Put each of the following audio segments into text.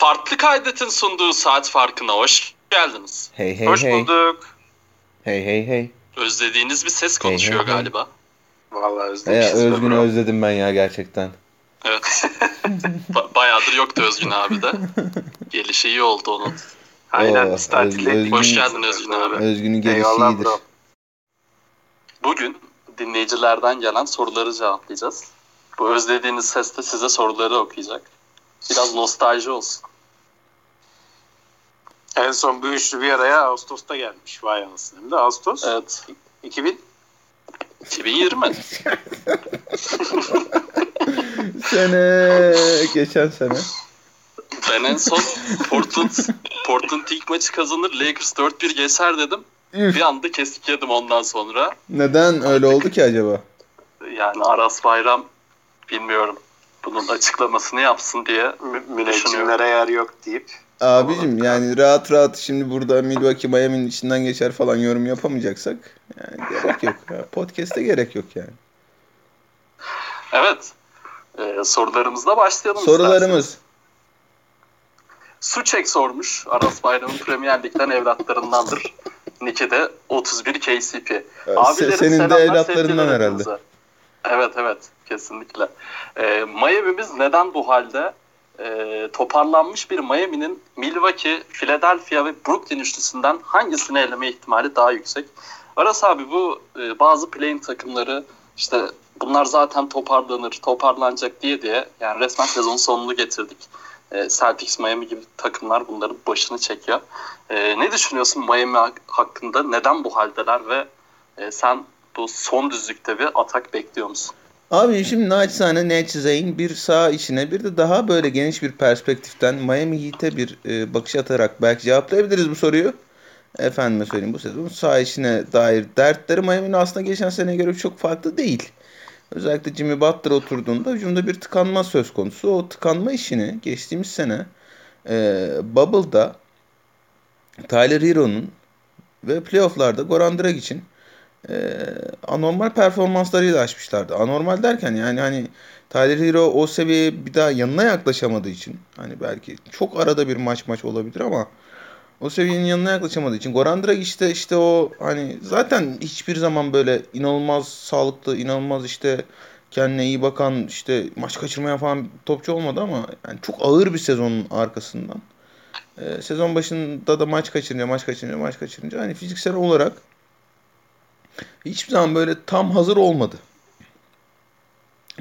Farklı Kaydet'in sunduğu saat farkına hoş geldiniz. Hey hey Hoş hey. bulduk. Hey hey hey. Özlediğiniz bir ses Hey, konuşuyor hey, hey. galiba. Vallahi Ya, özlemişiz. be Özgün'ü bro. özledim ben ya gerçekten. Evet. Ba- bayağıdır yoktu Özgün abi de. Gelişi iyi oldu onun. Aynen Oo, biz. Özgün- Hoş geldin Özgün abi. Özgün'ün gelişi Eyvallah iyidir. bro. Bugün dinleyicilerden gelen soruları cevaplayacağız. Bu özlediğiniz ses de size soruları okuyacak. Biraz nostalji olsun. En son bu üçlü bir araya Ağustos'ta gelmiş. Vay anasını. Hem de Ağustos Evet. 2000. 2020. Sene geçen sene. Ben en son Portland, Portland ilk maçı kazanır Lakers 4-1 geçer dedim. Üf. Bir anda kesik yedim ondan sonra. Neden öyle oldu ki acaba? Yani Aras Bayram bilmiyorum. Bunun açıklamasını yapsın diye Mü- müneccimlere yer yok deyip. Abicim yani rahat rahat şimdi burada Milwaukee Miami'nin içinden geçer falan yorum yapamayacaksak yani gerek yok. Ya, podcast'e gerek yok yani. Evet. Ee, sorularımızla başlayalım isterseniz. Sorularımız. Suçek sormuş. Aras Bayram'ın Premier Lig'den evlatlarındandır. Niki de 31 KCP. Abilerim senin de evlatlarından herhalde. Evet evet kesinlikle. Ee, Miami'miz neden bu halde? Ee, toparlanmış bir Miami'nin Milwaukee, Philadelphia ve Brooklyn üçlüsünden hangisini eleme ihtimali daha yüksek? Aras abi bu e, bazı play'in takımları işte bunlar zaten toparlanır, toparlanacak diye diye yani resmen sezon sonunu getirdik. E, Celtics, Miami gibi takımlar bunların başını çekiyor. E, ne düşünüyorsun Miami hak- hakkında? Neden bu haldeler ve e, sen bu son düzlükte bir atak bekliyor musun? Abi şimdi naçizane ne çizeyim bir sağ içine bir de daha böyle geniş bir perspektiften Miami Heat'e bir e, bakış atarak belki cevaplayabiliriz bu soruyu. Efendime söyleyeyim bu sezon sağ içine dair dertleri Miami'nin aslında geçen seneye göre çok farklı değil. Özellikle Jimmy Butler oturduğunda hücumda bir tıkanma söz konusu. O tıkanma işini geçtiğimiz sene e, Bubble'da Tyler Hero'nun ve playofflarda Goran Dragic'in e, anormal performanslarıyla açmışlardı. Anormal derken yani hani Tyler Hero o seviyeye bir daha yanına yaklaşamadığı için hani belki çok arada bir maç maç olabilir ama o seviyenin yanına yaklaşamadığı için Goran Dragic de işte o hani zaten hiçbir zaman böyle inanılmaz sağlıklı, inanılmaz işte kendine iyi bakan işte maç kaçırmayan falan topçu olmadı ama yani çok ağır bir sezonun arkasından. e, sezon başında da maç kaçırınca, maç kaçırınca, maç kaçırınca hani fiziksel olarak hiçbir zaman böyle tam hazır olmadı.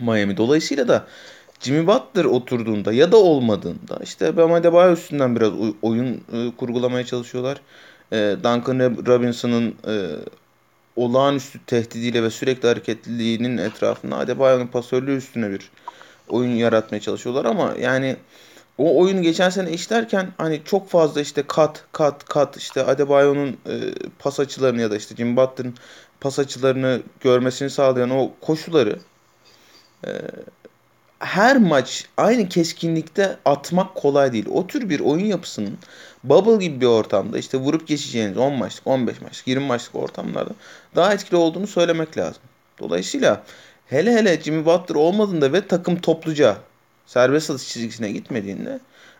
Miami. Dolayısıyla da Jimmy Butler oturduğunda ya da olmadığında işte Bam Adebayo üstünden biraz oy- oyun e, kurgulamaya çalışıyorlar. E, Duncan Robinson'ın e, olağanüstü tehdidiyle ve sürekli hareketliliğinin etrafında Adebayo'nun pasörlüğü üstüne bir oyun yaratmaya çalışıyorlar ama yani o oyunu geçen sene işlerken hani çok fazla işte kat kat kat işte Adebayo'nun e, pas açılarını ya da işte Jimmy Butler'ın pas açılarını görmesini sağlayan o koşuları e, her maç aynı keskinlikte atmak kolay değil. O tür bir oyun yapısının bubble gibi bir ortamda işte vurup geçeceğiniz 10 maçlık, 15 maçlık, 20 maçlık ortamlarda daha etkili olduğunu söylemek lazım. Dolayısıyla hele hele Jimmy Butler olmadığında ve takım topluca serbest atış çizgisine gitmediğinde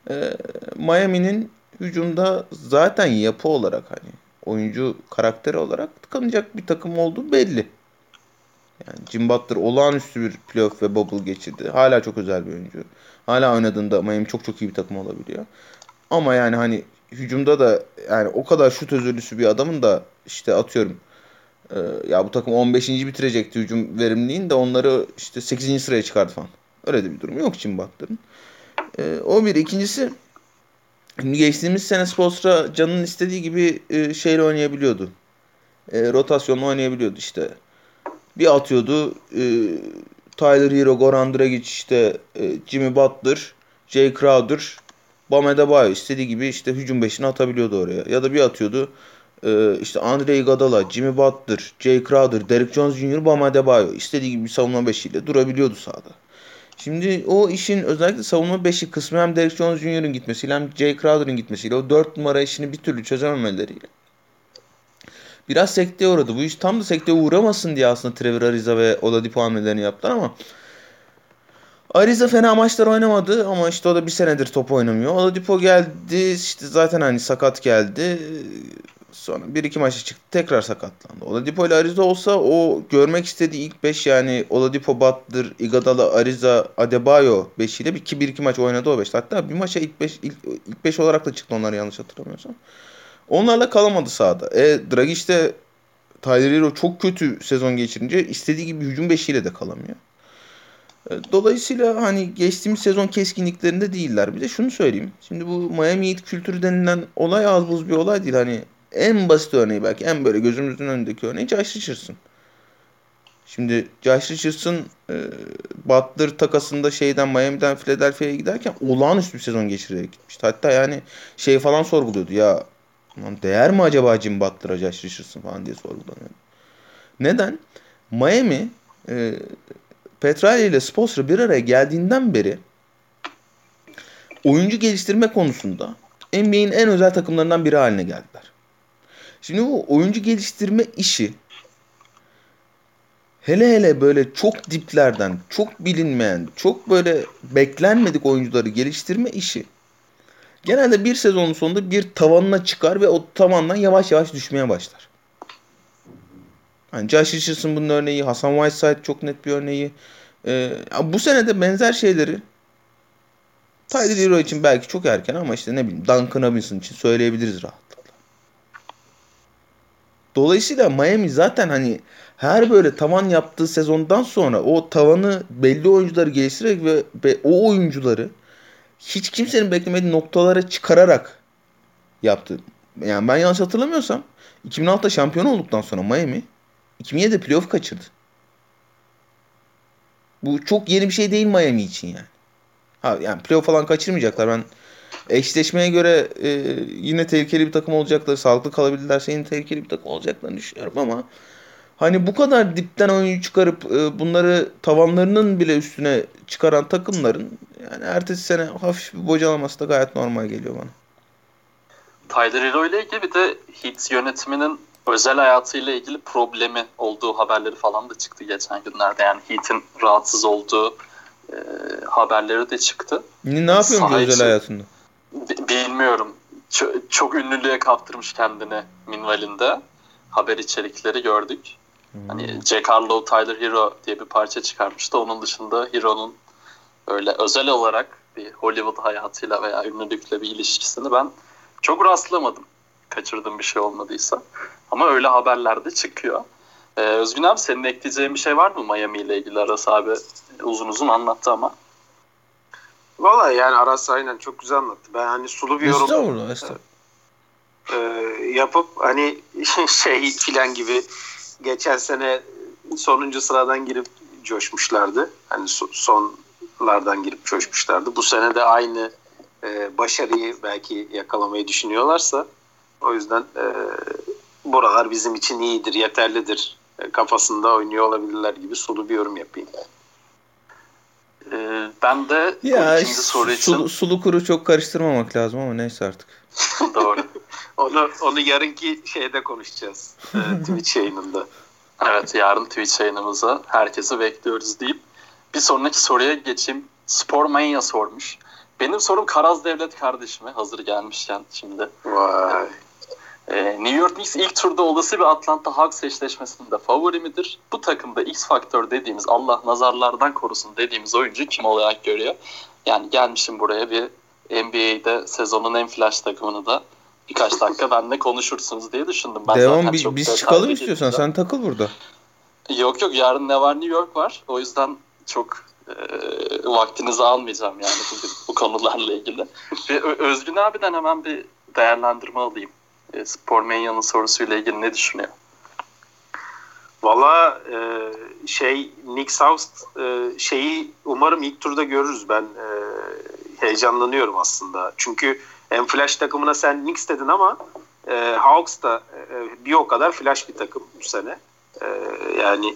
e, Miami'nin hücumda zaten yapı olarak hani oyuncu karakteri olarak tıkanacak bir takım olduğu belli. Yani Jim Butler olağanüstü bir playoff ve bubble geçirdi. Hala çok özel bir oyuncu. Hala oynadığında Miami çok çok iyi bir takım olabiliyor. Ama yani hani hücumda da yani o kadar şut özürlüsü bir adamın da işte atıyorum e, ya bu takım 15. bitirecekti hücum verimliliğin de onları işte 8. sıraya çıkardı falan. Öyle de bir durum yok Jim Butler'ın. E, o bir. ikincisi şimdi geçtiğimiz sene Spolstra Can'ın istediği gibi e, şeyle oynayabiliyordu. E, rotasyonla oynayabiliyordu işte. Bir atıyordu e, Tyler Hero, Goran Dragic işte e, Jimmy Butler, Jay Crowder, Bam Adebayo istediği gibi işte hücum beşini atabiliyordu oraya. Ya da bir atıyordu e, işte Andre Iguodala, Jimmy Butler, Jay Crowder, Derrick Jones Jr., Bam Adebayo istediği gibi bir savunma beşiyle durabiliyordu sahada. Şimdi o işin özellikle savunma beşi kısmı hem Derrick Jones Jr.'ın gitmesiyle hem Jay Crowder'ın gitmesiyle o dört numara işini bir türlü çözememeleriyle biraz sekteye uğradı. Bu iş tam da sekteye uğramasın diye aslında Trevor Ariza ve Oladipo hamlelerini yaptılar ama Ariza fena maçlar oynamadı ama işte o da bir senedir top oynamıyor. Oladipo geldi işte zaten hani sakat geldi. Sonra bir iki maça çıktı tekrar sakatlandı. Oladipo ile Ariza olsa o görmek istediği ilk 5 yani Oladipo, Butler, Iguodala, Ariza, Adebayo 5 ile bir 2 bir iki maç oynadı o 5. Hatta bir maça ilk 5 ilk, ilk 5 olarak da çıktı onlar yanlış hatırlamıyorsam. Onlarla kalamadı sahada. E Dragic de Tyler Hero çok kötü sezon geçirince istediği gibi hücum beşiyle de kalamıyor. E, dolayısıyla hani geçtiğimiz sezon keskinliklerinde değiller. Bir de şunu söyleyeyim. Şimdi bu Miami Heat kültürü denilen olay az buz bir olay değil. Hani en basit örneği belki en böyle gözümüzün önündeki örneği Josh Richardson. Şimdi Josh Richardson e, Butler takasında şeyden Miami'den Philadelphia'ya giderken olağanüstü bir sezon geçirerek gitmişti. Hatta yani şey falan sorguluyordu ya değer mi acaba Jim Butler'a Josh Richardson falan diye sorgulanıyor. Neden? Miami e, Petrali ile Spoelstra bir araya geldiğinden beri oyuncu geliştirme konusunda NBA'in en özel takımlarından biri haline geldiler. Şimdi bu oyuncu geliştirme işi hele hele böyle çok diplerden, çok bilinmeyen, çok böyle beklenmedik oyuncuları geliştirme işi genelde bir sezonun sonunda bir tavanına çıkar ve o tavandan yavaş yavaş düşmeye başlar. Yani Josh Richardson bunun örneği, Hasan Whiteside çok net bir örneği. Ee, bu sene de benzer şeyleri Tyler Hero için belki çok erken ama işte ne bileyim Duncan Robinson için söyleyebiliriz rahatlıkla. Dolayısıyla Miami zaten hani her böyle tavan yaptığı sezondan sonra o tavanı belli oyuncuları geliştirerek ve, ve o oyuncuları hiç kimsenin beklemediği noktalara çıkararak yaptı. Yani ben yanlış hatırlamıyorsam 2006'da şampiyon olduktan sonra Miami 2007'de playoff kaçırdı. Bu çok yeni bir şey değil Miami için yani. Ha yani playoff falan kaçırmayacaklar. Ben eşleşmeye göre e, yine tehlikeli bir takım olacakları, sağlıklı kalabilirlerse yine tehlikeli bir takım olacaklarını düşünüyorum ama hani bu kadar dipten oyuncu çıkarıp e, bunları tavanlarının bile üstüne çıkaran takımların yani ertesi sene hafif bir bocalaması da gayet normal geliyor bana. Tyler Hero ile ilgili bir de Heat yönetiminin özel hayatıyla ilgili problemi olduğu haberleri falan da çıktı geçen günlerde. Yani Heat'in rahatsız olduğu e, haberleri de çıktı. Ne, ne yapıyormuş özel hayatında? Bilmiyorum. Çok, çok ünlülüğe kaptırmış kendini minvalinde. Haber içerikleri gördük. Hmm. Hani Jack Harlow, Tyler Hero diye bir parça çıkarmıştı. Onun dışında Hero'nun öyle özel olarak bir Hollywood hayatıyla veya ünlülükle bir ilişkisini ben çok rastlamadım. Kaçırdığım bir şey olmadıysa. Ama öyle haberler de çıkıyor. Ee, Özgün abi senin ekleyeceğin bir şey var mı Miami ile ilgili Aras abi uzun uzun anlattı ama. Valla yani Aras aynen çok güzel anlattı. Ben hani sulu bir yorum estağfurullah, estağfurullah. E, yapıp hani şey filan gibi geçen sene sonuncu sıradan girip coşmuşlardı. Hani sonlardan girip coşmuşlardı. Bu sene de aynı e, başarıyı belki yakalamayı düşünüyorlarsa o yüzden e, buralar bizim için iyidir, yeterlidir e, kafasında oynuyor olabilirler gibi sulu bir yorum yapayım. Ee, ben de ya, ikinci soru için... Sulu, sulu kuru çok karıştırmamak lazım ama neyse artık. Doğru. onu, onu yarınki şeyde konuşacağız. E, Twitch yayınında. Evet yarın Twitch yayınımıza herkesi bekliyoruz deyip bir sonraki soruya geçeyim. Spor Mania sormuş. Benim sorum Karaz Devlet kardeşime hazır gelmişken şimdi. Vay. Ee, New York Knicks ilk turda olası bir Atlanta Hawks eşleşmesinde favori midir? Bu takımda X faktör dediğimiz Allah nazarlardan korusun dediğimiz oyuncu kim olarak görüyor? Yani gelmişim buraya bir NBA'de sezonun en flash takımını da birkaç dakika benle konuşursunuz diye düşündüm. Ben Devam bi- biz çıkalım istiyorsan sen takıl burada. Yok yok yarın ne var New York var. O yüzden çok e, vaktinizi almayacağım yani bugün bu konularla ilgili. Ve Özgün abiden hemen bir değerlendirme alayım. E, Spor Manya'nın sorusuyla ilgili ne düşünüyor? Valla e, şey Nick South e, şeyi umarım ilk turda görürüz. Ben e, heyecanlanıyorum aslında. Çünkü en flash takımına sen Knicks dedin ama e, Hawks da e, bir o kadar flash bir takım bu sene. E, yani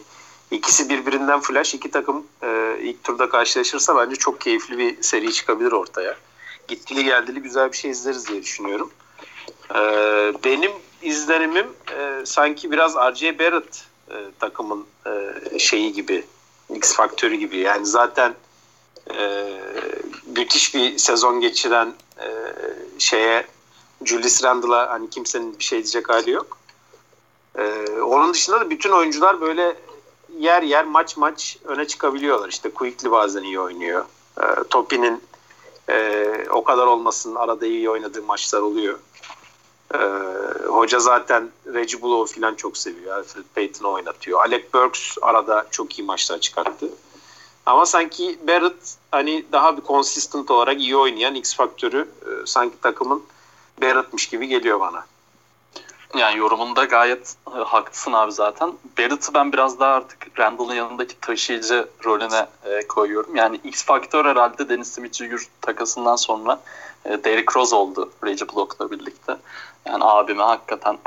ikisi birbirinden flash iki takım e, ilk turda karşılaşırsa bence çok keyifli bir seri çıkabilir ortaya. Gittili geldili güzel bir şey izleriz diye düşünüyorum. E, benim izlenimim e, sanki biraz R.J. Barrett e, takımın e, şeyi gibi X faktörü gibi. Yani zaten e, müthiş bir sezon geçiren e, şeye Julius Randle'a hani kimsenin bir şey diyecek hali yok. E, onun dışında da bütün oyuncular böyle yer yer maç maç öne çıkabiliyorlar. İşte Quickly bazen iyi oynuyor. E, Topi'nin e, o kadar olmasın arada iyi oynadığı maçlar oluyor. E, hoca zaten Reggie Bullock'u falan çok seviyor. Alfred Payton'ı oynatıyor. Alec Burks arada çok iyi maçlar çıkarttı. Ama sanki Barrett hani daha bir consistent olarak iyi oynayan X faktörü e, sanki takımın Barrett'mış gibi geliyor bana. Yani yorumunda gayet e, haklısın abi zaten. Barrett'ı ben biraz daha artık Randall'ın yanındaki taşıyıcı rolüne e, koyuyorum. Yani X faktör herhalde Dennis Smith Jr. takasından sonra e, Derrick Rose oldu Reggie Block'la birlikte. Yani abime hakikaten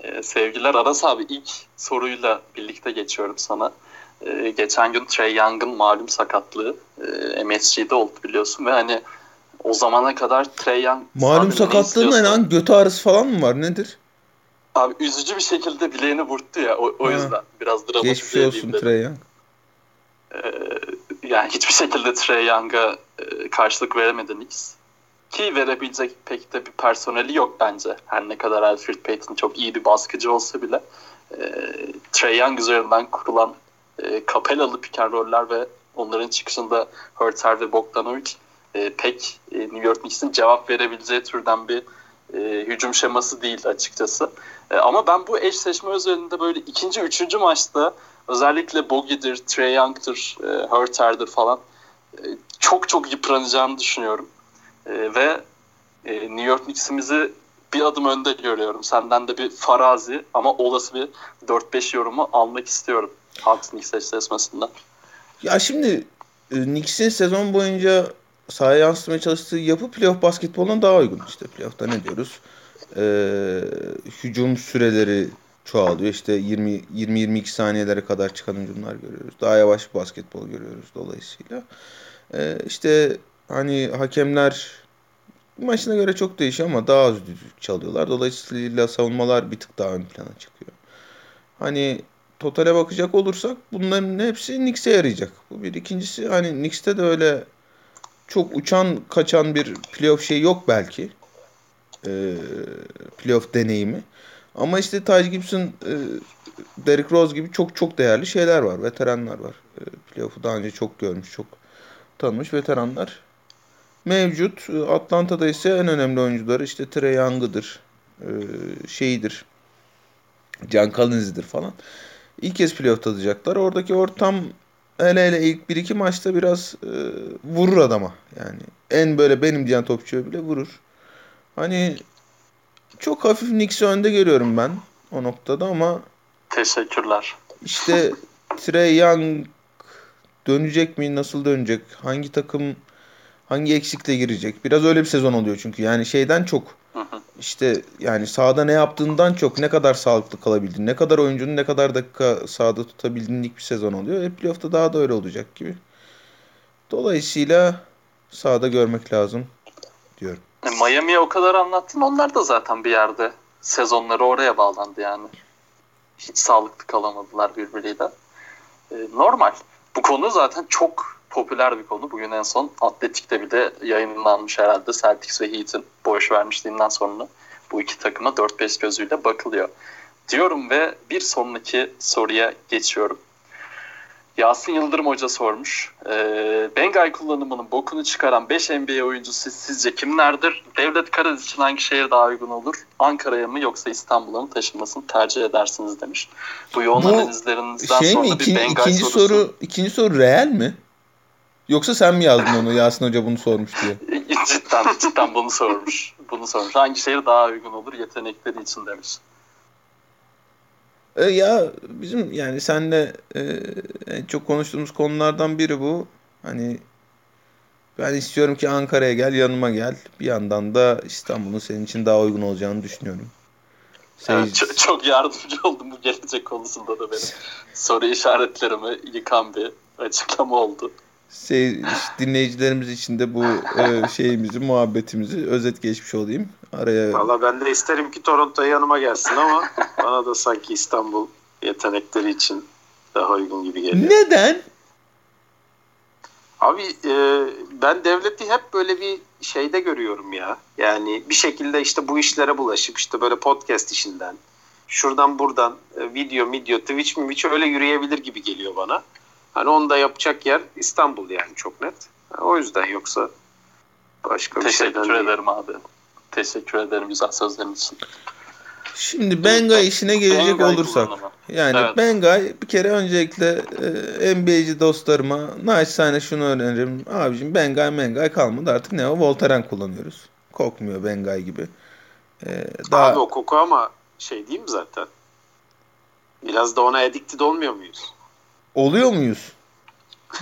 e, sevgiler. Aras abi ilk soruyla birlikte geçiyorum sana. E, geçen gün Trey Young'ın malum sakatlığı e, MSG'de oldu biliyorsun ve hani o zamana kadar Trey Young... Malum sakatlığı ne lan? Götü ağrısı falan mı var? Nedir? Abi üzücü bir şekilde bileğini vurdu ya o, o yüzden biraz dramatik Geçmiş olsun Trey Young. Ee, yani hiçbir şekilde Trey Young'a e, karşılık veremedi Knicks. Ki verebilecek pek de bir personeli yok bence. Her ne kadar Alfred Payton çok iyi bir baskıcı olsa bile. E, Trey Young üzerinden kurulan e, Capella'lı pick and roller ve onların çıkışında Hurter ve Bogdanovic e, pek e, New York Knicks'in cevap verebileceği türden bir e, hücum şeması değil açıkçası. E, ama ben bu eşleşme özelinde böyle ikinci, üçüncü maçta özellikle Bogi'dir, Trey Young'dır, e, Hurter'dir falan e, çok çok yıpranacağını düşünüyorum. E, ve e, New York Knicks'imizi bir adım önde görüyorum. Senden de bir farazi ama olası bir 4-5 yorumu almak istiyorum. Hawks Knicks eşleşmesinden. Ya şimdi e, Knicks'in sezon boyunca sahaya yansıtmaya çalıştığı yapı playoff basketboluna daha uygun. İşte playoff'ta ne diyoruz? Ee, hücum süreleri çoğalıyor. İşte 20-22 saniyelere kadar çıkan hücumlar görüyoruz. Daha yavaş bir basketbol görüyoruz dolayısıyla. Ee, işte hani hakemler maçına göre çok değişiyor ama daha az düdük çalıyorlar. Dolayısıyla savunmalar bir tık daha ön plana çıkıyor. Hani totale bakacak olursak bunların hepsi Knicks'e yarayacak. Bu bir. ikincisi hani Knicks'te de öyle çok uçan kaçan bir playoff şey yok belki. Ee, playoff deneyimi. Ama işte Taj Gibson, e, Derrick Rose gibi çok çok değerli şeyler var. Veteranlar var. E, playoff'u daha önce çok görmüş, çok tanımış veteranlar mevcut. Atlanta'da ise en önemli oyuncuları işte Trey Young'ıdır, e, şeyidir, Can Collins'idir falan. İlk kez playoff tadacaklar. Oradaki ortam hele hele ilk 1-2 maçta biraz e, vurur adama. Yani en böyle benim diyen topçuya bile vurur. Hani çok hafif Knicks'i önde görüyorum ben o noktada ama Teşekkürler. İşte Trey Young dönecek mi? Nasıl dönecek? Hangi takım hangi eksikle girecek? Biraz öyle bir sezon oluyor çünkü. Yani şeyden çok işte yani sahada ne yaptığından çok ne kadar sağlıklı kalabildiğin, ne kadar oyuncunun ne kadar dakika sahada tutabildiğinlik bir sezon oluyor. E playoff'ta daha da öyle olacak gibi. Dolayısıyla sahada görmek lazım diyorum. E, Miami'ye o kadar anlattın. Onlar da zaten bir yerde sezonları oraya bağlandı yani. Hiç sağlıklı kalamadılar birbiriyle. E, normal. Bu konu zaten çok popüler bir konu. Bugün en son Atletik'te bir de yayınlanmış herhalde Celtics ve Heat'in boş vermişliğinden sonra bu iki takıma 4-5 gözüyle bakılıyor. Diyorum ve bir sonraki soruya geçiyorum. Yasin Yıldırım Hoca sormuş. E, Bengay kullanımının bokunu çıkaran 5 NBA oyuncusu sizce kimlerdir? Devlet Karadeniz için hangi şehir daha uygun olur? Ankara'ya mı yoksa İstanbul'a mı taşınmasını tercih edersiniz demiş. Bu yoğun Bu analizlerinizden şey sonra mi? İkinci, bir Bengay ikinci sorusu. soru ikinci soru real mi? Yoksa sen mi yazdın onu Yasin Hoca bunu sormuş diye? cidden cidden bunu sormuş. Bunu sormuş. Hangi şehir daha uygun olur yetenekleri için demiş. E, ya bizim yani senle e, en çok konuştuğumuz konulardan biri bu. Hani ben istiyorum ki Ankara'ya gel, yanıma gel. Bir yandan da İstanbul'un senin için daha uygun olacağını düşünüyorum. Evet, çok, çok yardımcı oldum bu gelecek konusunda da benim. Soru işaretlerimi yıkan bir açıklama oldu. Şey, dinleyicilerimiz için de bu e, şeyimizi, muhabbetimizi özet geçmiş olayım. Araya Valla ben de isterim ki Toronto yanıma gelsin ama bana da sanki İstanbul yetenekleri için daha uygun gibi geliyor. Neden? Abi e, ben devleti hep böyle bir şeyde görüyorum ya. Yani bir şekilde işte bu işlere bulaşıp işte böyle podcast işinden şuradan buradan e, video, video, Twitch mi Twitch öyle yürüyebilir gibi geliyor bana. Hani onu da yapacak yer İstanbul yani çok net. O yüzden yoksa başka bir Teşekkür şeyden değil. ederim abi. Teşekkür ederim güzel sözlerin için. Şimdi Bengay işine gelecek Bengay olursak. kullanımı. Yani Evet. Bengay bir kere öncelikle e, NBA'ci dostlarıma naçizane şunu öneririm. Abicim Bengay Mengay kalmadı artık ne o Voltaren kullanıyoruz. Kokmuyor Bengay gibi. E, daha Abi o koku ama şey değil mi zaten? Biraz da ona addicted olmuyor muyuz? oluyor muyuz?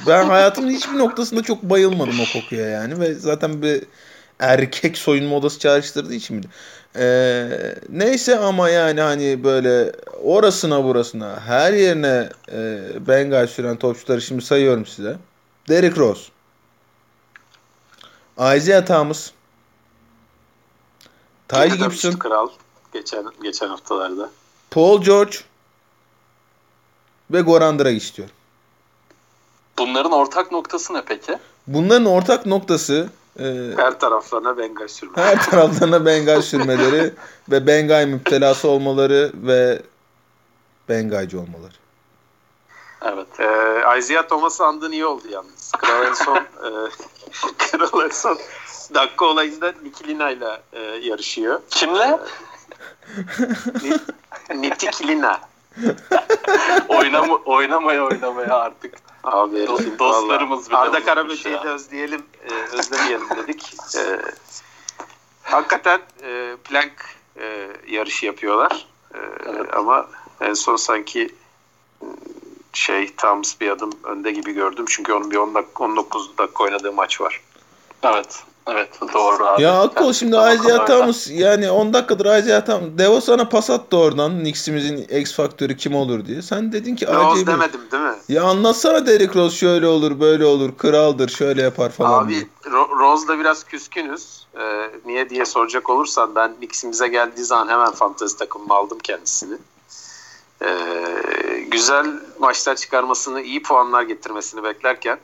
Ben hayatımın hiçbir noktasında çok bayılmadım o kokuya yani ve zaten bir erkek soyunma odası çağrıştırdığı için mi? Ee, neyse ama yani hani böyle orasına burasına her yerine e, Bengal süren topçuları şimdi sayıyorum size. Derrick Rose. Isaiah Thomas. Ty Gibson. Kral geçen geçen haftalarda. Paul George. Ve Goran Dragic diyorum. Bunların ortak noktası ne peki? Bunların ortak noktası e, Her taraflarına bengal sürme. her taraflarına Bengal sürmeleri ve Bengal müptelası olmaları ve Bengaycı olmaları. Evet. Ee, Isaiah Thomas'ı andığın iyi oldu yalnız. Kral en son, e, Kral en son dakika olayında Nikilina ile e, yarışıyor. Kimle? Nitikilina. Oynama, oynamaya oynamaya artık. Abi Do- dostlarımız bile. Arda ya. de özleyelim, e, özlemeyelim dedik. E, hakikaten e, plank e, yarışı yapıyorlar. E, Evet. Ama en son sanki e, şey Thomas bir adım önde gibi gördüm. Çünkü onun bir 10 dakika, 19 dakika oynadığı maç var. Evet. Evet doğru abi. Ya Akko şimdi Isaiah. Thomas yani 10 dakikadır Isaiah Thomas. Devo sana pas attı oradan Knicks'imizin X faktörü kim olur diye. Sen dedin ki Rose demedim değil mi? Ya anlatsana Derrick Rose şöyle olur böyle olur kraldır şöyle yapar falan diye. Abi Ro- Rose'la biraz küskünüz. Ee, niye diye soracak olursan ben Knicks'imize geldiği zaman hemen fantezi takımıma aldım kendisini. Ee, güzel maçlar çıkarmasını, iyi puanlar getirmesini beklerken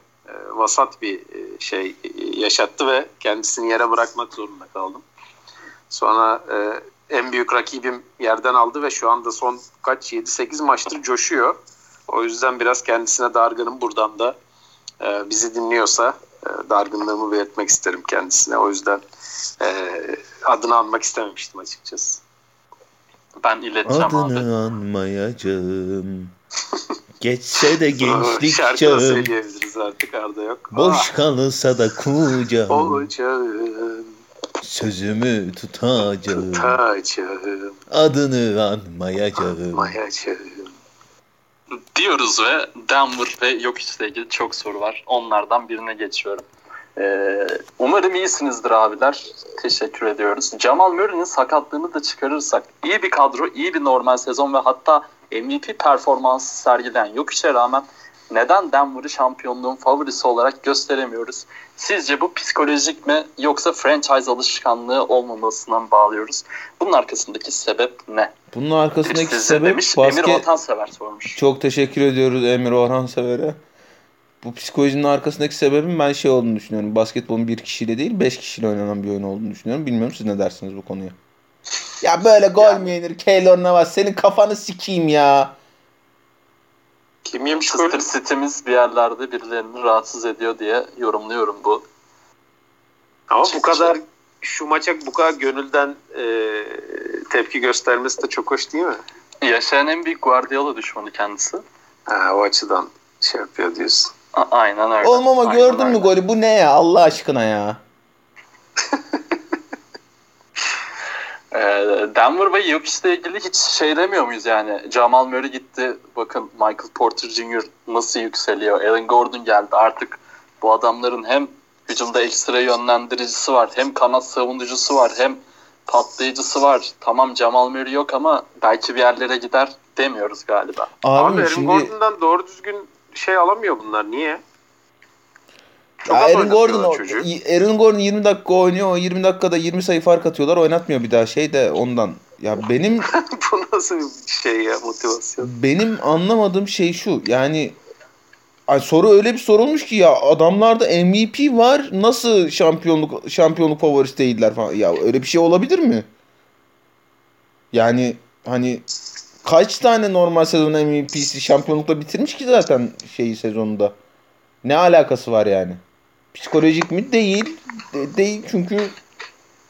vasat bir e, şey e, yaşattı ve kendisini yere bırakmak zorunda kaldım. Sonra e, en büyük rakibim yerden aldı ve şu anda son kaç 7-8 maçtır coşuyor. O yüzden biraz kendisine dargınım buradan da e, bizi dinliyorsa e, dargınlığımı belirtmek isterim kendisine. O yüzden e, adını anmak istememiştim açıkçası. Ben ileteceğim abi. Adını anmayacağım. Geçse de gençlik çağım. söyleyebiliriz artık Arda yok. Boş kalırsa da Ah, kucağım. olacağım, Sözümü tutacağım. tutacağım, Adını anmayacağım. mayacağım. diyoruz ve Denver ve yok ile ilgili çok soru var. Onlardan birine geçiyorum. Ee, umarım iyisinizdir abiler. Teşekkür ediyoruz. Jamal Murray'nin sakatlığını da çıkarırsak iyi bir kadro, iyi bir normal sezon ve hatta MVP performansı sergileyen yok rağmen neden Denver'ı şampiyonluğun favorisi olarak gösteremiyoruz? Sizce bu psikolojik mi yoksa franchise alışkanlığı olmamasından bağlıyoruz? Bunun arkasındaki sebep ne? Bunun arkasındaki Sizce sebep demiş. Emir basket... Ortan Sever sormuş. Çok teşekkür ediyoruz Emir Orhan Sever'e. Bu psikolojinin arkasındaki sebebin ben şey olduğunu düşünüyorum. Basketbolun bir kişiyle değil beş kişiyle oynanan bir oyun olduğunu düşünüyorum. Bilmiyorum siz ne dersiniz bu konuya. Ya böyle gol mü yenir? Keylor Navas senin kafanı sikeyim ya. Kim yemiş golü? City'miz bir yerlerde birilerini rahatsız ediyor diye yorumluyorum bu. Ama bu Çık- kadar şu maça bu kadar gönülden e, tepki göstermesi de çok hoş değil mi? Yaşayan en büyük Guardiola düşmanı kendisi. Ha, o açıdan şey yapıyor diyorsun. A- aynen öyle. Oğlum ama Aynen gördün mü golü? Bu ne ya Allah aşkına ya. Ee, Denver ve yok işte ilgili hiç şey demiyor muyuz yani? Jamal Murray gitti. Bakın Michael Porter Jr. nasıl yükseliyor. Aaron Gordon geldi. Artık bu adamların hem hücumda ekstra yönlendiricisi var. Hem kanat savunucusu var. Hem patlayıcısı var. Tamam Jamal Murray yok ama belki bir yerlere gider demiyoruz galiba. Abi, Abi Aaron şimdi Gordon'dan doğru düzgün şey alamıyor bunlar. Niye? Çok Aaron Gordon oynatıyorlar çocuğu. Aaron Gordon 20 dakika oynuyor. O 20 dakikada 20 sayı fark atıyorlar. Oynatmıyor bir daha şey de ondan. Ya benim Bu nasıl bir şey ya motivasyon? benim anlamadığım şey şu. Yani Ay soru öyle bir sorulmuş ki ya adamlarda MVP var nasıl şampiyonluk şampiyonluk favorisi değiller falan. Ya öyle bir şey olabilir mi? Yani hani kaç tane normal sezon MVP'si şampiyonlukla bitirmiş ki zaten şeyi sezonunda. Ne alakası var yani? Psikolojik mi? Değil. De- değil çünkü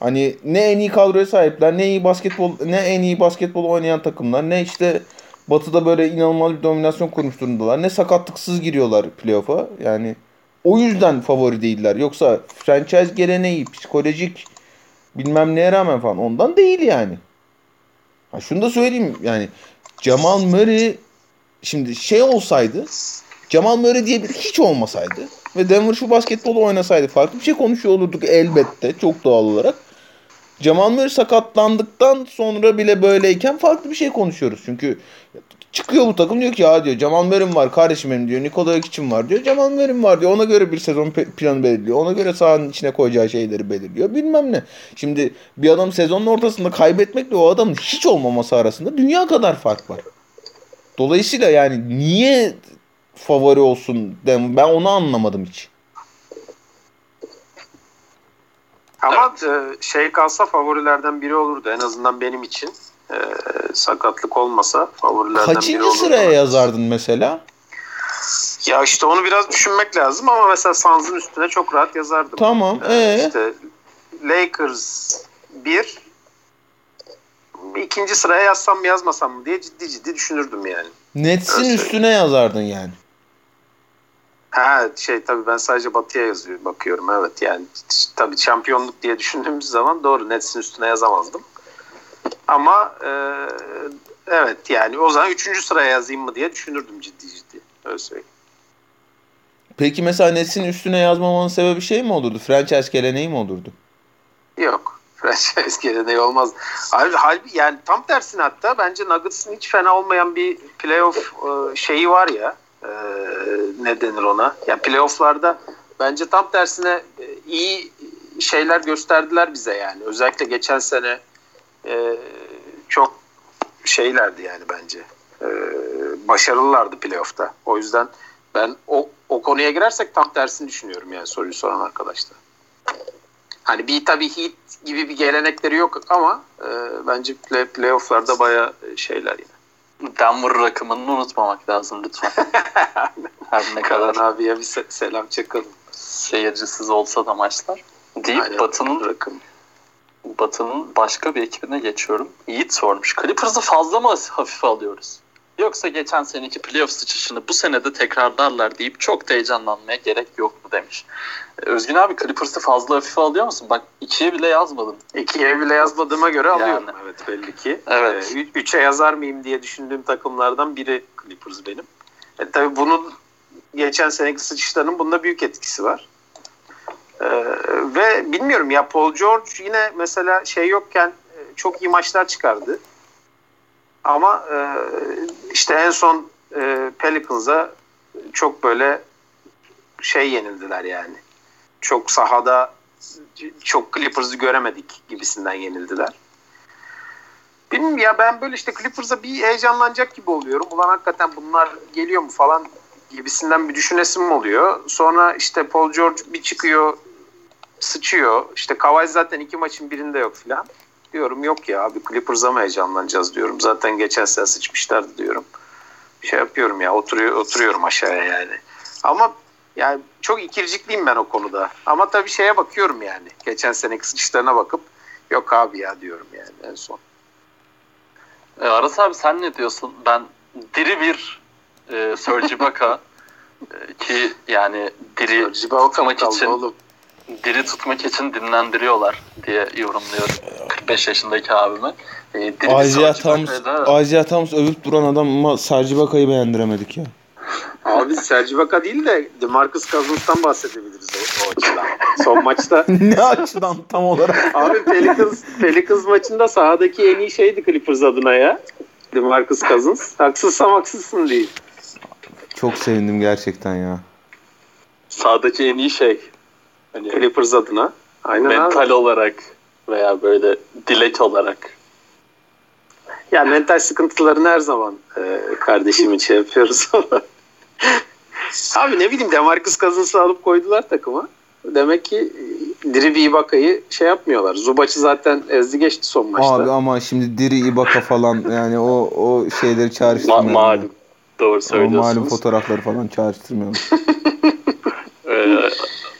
hani ne en iyi kadroya sahipler, ne iyi basketbol, ne en iyi basketbol oynayan takımlar, ne işte Batı'da böyle inanılmaz bir dominasyon kurmuş durumdalar. Ne sakatlıksız giriyorlar playoff'a. Yani o yüzden favori değiller. Yoksa franchise geleneği, psikolojik bilmem neye rağmen falan ondan değil yani. Ha şunu da söyleyeyim yani Jamal Murray şimdi şey olsaydı Jamal Murray diye bir hiç olmasaydı ve Denver şu basketbolu oynasaydı farklı bir şey konuşuyor olurduk elbette çok doğal olarak. Jamal Murray sakatlandıktan sonra bile böyleyken farklı bir şey konuşuyoruz. Çünkü çıkıyor bu takım diyor ki ya diyor Jamal Murray var kardeşim benim diyor. Nikola Jokic'im var diyor. Jamal Murray var diyor. Ona göre bir sezon planı belirliyor. Ona göre sahanın içine koyacağı şeyleri belirliyor. Bilmem ne. Şimdi bir adam sezonun ortasında kaybetmekle o adamın hiç olmaması arasında dünya kadar fark var. Dolayısıyla yani niye favori olsun dem- ben onu anlamadım hiç. Ama e, şey kalsa favorilerden biri olurdu en azından benim için. E, sakatlık olmasa favorilerden biri Kaçıncı olurdu. sıraya yazardın mesela? Ya işte onu biraz düşünmek lazım ama mesela Suns'ın üstüne çok rahat yazardım. Tamam. Ee, Ee, işte Lakers 1 ikinci sıraya yazsam mı yazmasam mı diye ciddi ciddi düşünürdüm yani. Nets'in üstüne yazardın yani. Ha şey tabii ben sadece Batı'ya yazıyor bakıyorum evet yani tabii şampiyonluk diye düşündüğümüz zaman doğru Nets'in üstüne yazamazdım. Ama e, evet yani o zaman üçüncü sıraya yazayım mı diye düşünürdüm ciddi ciddi. Öyle söyleyeyim. Peki mesela Nets'in üstüne yazmamanın sebebi şey mi olurdu? Franchise geleneği mi olurdu? Yok. Franchise geleneği olmaz. Halbuki, yani tam tersine hatta bence Nuggets'ın hiç fena olmayan bir playoff e, şeyi var ya. E, ne denir ona? Ya playoff'larda bence tam tersine e, iyi şeyler gösterdiler bize yani. Özellikle geçen sene e, çok şeylerdi yani bence. E, başarılılardı playoff'ta. O yüzden ben o, o konuya girersek tam tersini düşünüyorum yani soruyu soran arkadaşlar. Hani bir tabii Heat gibi bir gelenekleri yok ama e, bence play, playoff'larda bayağı şeyler yine. Denver rakımını unutmamak lazım lütfen. Her ne Karan kadar abiye bir se- selam çakalım. seyircisiz olsa da maçlar. Deyip Aynen, Batı'nın rakım. Batı'nın başka bir ekibine geçiyorum. Yiğit sormuş. Clippers'ı fazla mı hafife alıyoruz? Yoksa geçen seneki playoff sıçışını bu senede tekrarlarlar deyip çok da heyecanlanmaya gerek yok mu demiş. Özgün abi Clippers'ı fazla hafife alıyor musun? Bak ikiye bile yazmadın. İkiye bile yazmadığıma göre Yani. alıyorum evet belli ki. Evet. Ee, üçe yazar mıyım diye düşündüğüm takımlardan biri Clippers benim. E, tabii bunun geçen seneki sıçışlarının bunda büyük etkisi var. Ee, ve bilmiyorum ya Paul George yine mesela şey yokken e, çok iyi maçlar çıkardı. Ama e, işte en son e, Pelicans'a çok böyle şey yenildiler yani. Çok sahada çok Clippers'ı göremedik gibisinden yenildiler. Bilmiyorum ya ben böyle işte Clippers'a bir heyecanlanacak gibi oluyorum. Ulan hakikaten bunlar geliyor mu falan gibisinden bir düşünesim oluyor. Sonra işte Paul George bir çıkıyor sıçıyor. İşte Kawhi zaten iki maçın birinde yok filan. Diyorum yok ya abi Clippers'a mı heyecanlanacağız diyorum. Zaten geçen sene sıçmışlardı diyorum. Şey yapıyorum ya oturuyor, oturuyorum aşağıya yani. Ama yani çok ikircikliyim ben o konuda. Ama tabii şeye bakıyorum yani. Geçen seneki sıçışlarına bakıp yok abi ya diyorum yani en son. Ee, Aras abi sen ne diyorsun? Ben diri bir e, Serge Ibaka e, ki yani diri Ciba tutmak için oğlum. Diri tutmak için dinlendiriyorlar diye yorumluyorum 45 yaşındaki abimi. E, Isaiah Thomas, Ibaka'yla- Isaiah Thomas övüp duran adam ama Serge Ibaka'yı beğendiremedik ya. Abi Serge Ibaka değil de DeMarcus Cousins'tan bahsedebiliriz o, o açıdan. Son maçta ne açıdan tam olarak? Abi Pelicans, Pelicans maçında sahadaki en iyi şeydi Clippers adına ya. DeMarcus Cousins. Haksızsam haksızsın değil. Çok sevindim gerçekten ya. sahadaki en iyi şey. Hani Clippers adına. Aynen mental abi. olarak veya böyle dilek olarak. Ya mental sıkıntılarını her zaman e, kardeşim için yapıyoruz. Abi ne bileyim Demarcus Cousins'ı alıp koydular takıma. Demek ki Diri Ibaka'yı şey yapmıyorlar. Zubac'ı zaten ezdi geçti son maçta. Abi ama şimdi Diri Ibaka falan yani o o şeyleri Ma- çağrıştırmıyor. malum. Doğru o malum söylüyorsunuz. fotoğrafları falan çağrıştırmıyor. Ee,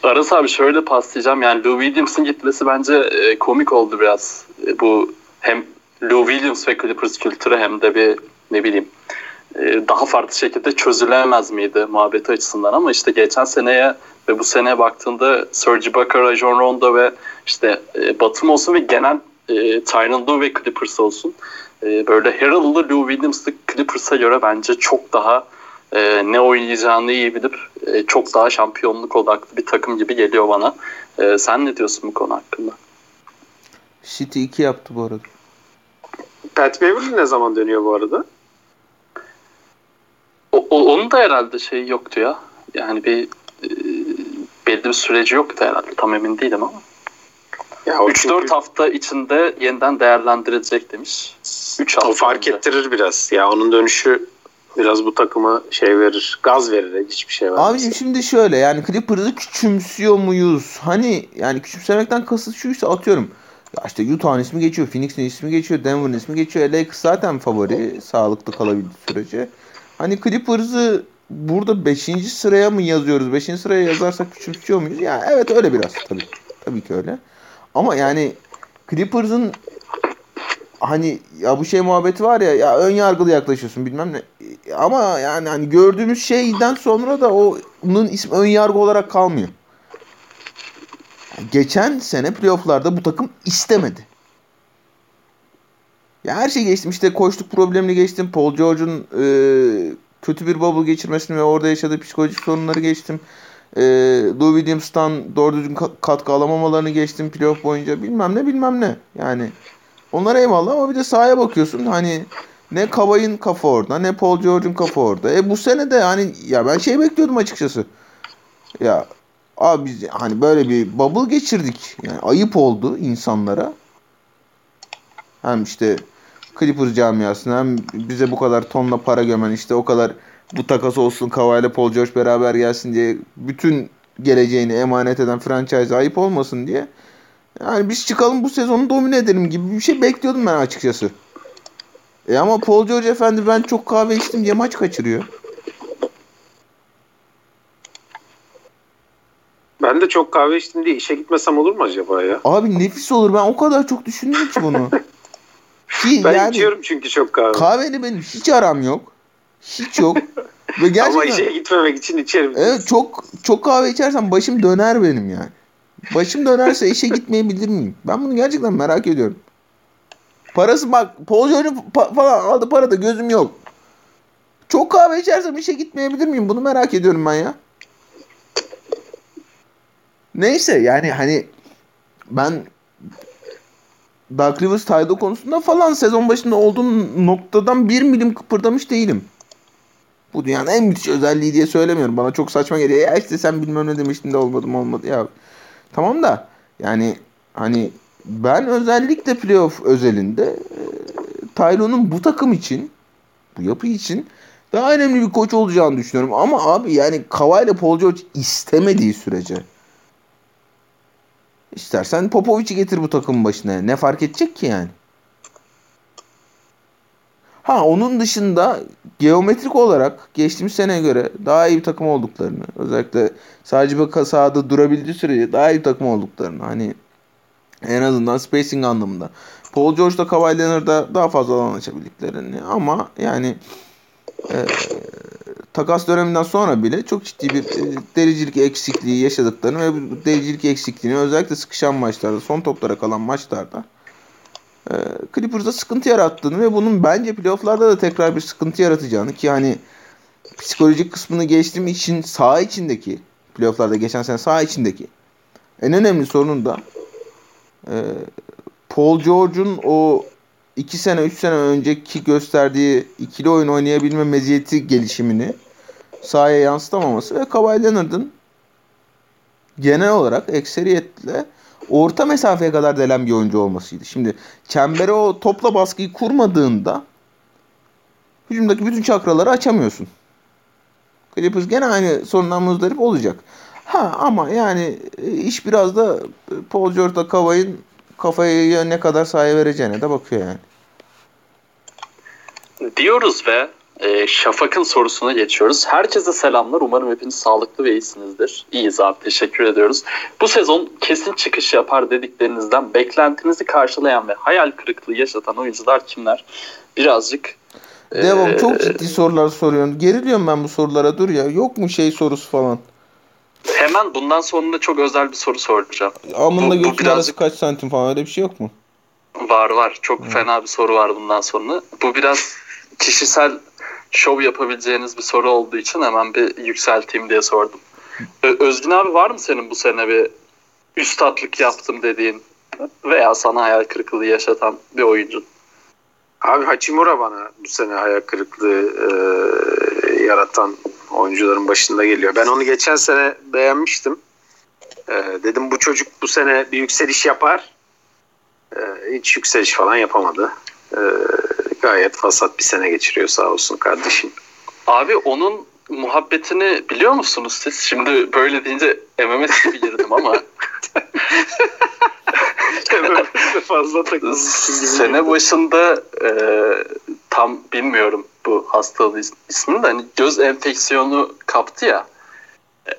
Aras abi şöyle paslayacağım. Yani Lou Williams'ın gitmesi bence e, komik oldu biraz. E, bu hem Lou Williams ve Clippers kültürü hem de bir ne bileyim e, daha farklı şekilde çözülemez miydi muhabbeti açısından ama işte geçen seneye ve bu seneye baktığında Serge Ibaka, Rajon Rondo ve işte e, Batum olsun ve genel e, Tyronn Lue ve Clippers olsun. E, böyle Harrell'lı Lou Williams'lı Clippers'a göre bence çok daha e, ne oynayacağını iyi bilip e, çok daha şampiyonluk odaklı bir takım gibi geliyor bana. E, sen ne diyorsun bu konu hakkında? City 2 yaptı bu arada. Pat Beverly ne zaman dönüyor bu arada? O, o- onun da herhalde şey yoktu ya. Yani bir e, belli bir süreci yoktu herhalde. Tam emin değilim ama. Ya o 3-4 çünkü- hafta içinde yeniden değerlendirilecek demiş. 3 hafta O fark önce. ettirir biraz. Ya onun dönüşü biraz bu takıma şey verir. Gaz verir. Hiçbir şey vermez. Abicim şimdi şöyle yani Clippers'ı küçümsüyor muyuz? Hani yani küçümsemekten kasıt şuysa atıyorum. Ya işte Utah'ın ismi geçiyor, Phoenix'in ismi geçiyor, Denver'ın ismi geçiyor. Lakers zaten favori sağlıklı kalabildiği sürece. Hani Clippers'ı burada 5. sıraya mı yazıyoruz? 5. sıraya yazarsak küçümsüyor muyuz? Ya evet öyle biraz tabii. Tabii ki öyle. Ama yani Clippers'ın hani ya bu şey muhabbeti var ya ya ön yargılı yaklaşıyorsun bilmem ne. Ama yani hani gördüğümüz şeyden sonra da o- onun ismi ön yargı olarak kalmıyor. Geçen sene playofflarda bu takım istemedi. Ya her şeyi geçtim. İşte koçluk problemini geçtim. Paul George'un e, kötü bir bubble geçirmesini ve orada yaşadığı psikolojik sorunları geçtim. E, Lou Williams'tan doğru düzgün ka- katkı alamamalarını geçtim playoff boyunca. Bilmem ne bilmem ne. Yani onlar eyvallah ama bir de sahaya bakıyorsun. Hani ne Kavay'ın kafa orada ne Paul George'un kafa orada. E bu sene de hani ya ben şey bekliyordum açıkçası. Ya abi biz hani böyle bir bubble geçirdik. Yani ayıp oldu insanlara. Hem işte Clippers camiasına hem bize bu kadar tonla para gömen işte o kadar bu takas olsun ile Paul George beraber gelsin diye bütün geleceğini emanet eden franchise ayıp olmasın diye. Yani biz çıkalım bu sezonu domine edelim gibi bir şey bekliyordum ben açıkçası. E ama Paul George efendi ben çok kahve içtim diye maç kaçırıyor. Ben de çok kahve içtim diye işe gitmesem olur mu acaba ya? Abi nefis olur ben o kadar çok düşündüm ki bunu. Ki Ben yani içiyorum çünkü çok kahve. kahveyle benim hiç aram yok. Hiç yok. Ve gerçekten Ama işe gitmemek için içerim. Evet çok çok kahve içersem başım döner benim yani. Başım dönerse işe gitmeyebilir miyim? Ben bunu gerçekten merak ediyorum. Parası bak George'un pa- falan aldı para da gözüm yok. Çok kahve içersem işe gitmeyebilir miyim? Bunu merak ediyorum ben ya. Neyse yani hani ben Dark Rivers Taydo konusunda falan sezon başında olduğum noktadan bir milim kıpırdamış değilim. Bu dünyanın en müthiş özelliği diye söylemiyorum. Bana çok saçma geliyor. Ya işte sen bilmem ne demiştin de olmadı mı olmadı. Ya tamam da yani hani ben özellikle playoff özelinde e, Tyron'un bu takım için bu yapı için daha önemli bir koç olacağını düşünüyorum. Ama abi yani Kawhi ile Paul George istemediği sürece istersen Popovic'i getir bu takımın başına. Ne fark edecek ki yani? Ha onun dışında geometrik olarak geçtiğimiz seneye göre daha iyi bir takım olduklarını özellikle sadece bir sahada durabildiği sürece daha iyi bir takım olduklarını hani en azından spacing anlamında. Paul George'da Kawhi Leonard'da daha fazla alan açabildiklerini ama yani e, takas döneminden sonra bile çok ciddi bir e, dericilik eksikliği yaşadıklarını ve bu dericilik eksikliğini özellikle sıkışan maçlarda son toplara kalan maçlarda Clippers'da sıkıntı yarattığını ve bunun bence playoff'larda da tekrar bir sıkıntı yaratacağını ki hani psikolojik kısmını geçtiğim için saha içindeki playoff'larda geçen sene saha içindeki en önemli sorunun da e, Paul George'un o 2 sene 3 sene önceki gösterdiği ikili oyun oynayabilme meziyeti gelişimini sahaya yansıtamaması ve Kawhi Leonard'ın genel olarak ekseriyetle orta mesafeye kadar delen bir oyuncu olmasıydı. Şimdi çembere o topla baskıyı kurmadığında hücumdaki bütün çakraları açamıyorsun. Clippers gene aynı sorundan muzdarip olacak. Ha ama yani e, iş biraz da Paul George'la Kavay'ın kafayı ne kadar sahaya vereceğine de bakıyor yani. Diyoruz ve e, Şafak'ın sorusuna geçiyoruz. Herkese selamlar. Umarım hepiniz sağlıklı ve iyisinizdir. İyiyiz abi. Teşekkür ediyoruz. Bu sezon kesin çıkış yapar dediklerinizden beklentinizi karşılayan ve hayal kırıklığı yaşatan oyuncular kimler? Birazcık Devam e, çok ciddi sorular soruyorsun. Geriliyorum ben bu sorulara dur ya. Yok mu şey sorusu falan? Hemen bundan sonra da çok özel bir soru soracağım. Amınla Bu- bu birazcık- kaç santim falan öyle bir şey yok mu? Var var. Çok fena bir soru var bundan sonra. Bu biraz kişisel şov yapabileceğiniz bir soru olduğu için hemen bir yükselteyim diye sordum. Özgün abi var mı senin bu sene bir üstatlık yaptım dediğin veya sana hayal kırıklığı yaşatan bir oyuncu? Abi Hachimura bana bu sene hayal kırıklığı e, yaratan oyuncuların başında geliyor. Ben onu geçen sene beğenmiştim. E, dedim bu çocuk bu sene bir yükseliş yapar. E, hiç yükseliş falan yapamadı. E, gayet fasat bir sene geçiriyor sağ olsun kardeşim. Abi onun muhabbetini biliyor musunuz siz? Şimdi böyle deyince MMS gibi girdim ama fazla. Sene başında e, tam bilmiyorum bu hastalığın is- ismini de hani göz enfeksiyonu kaptı ya.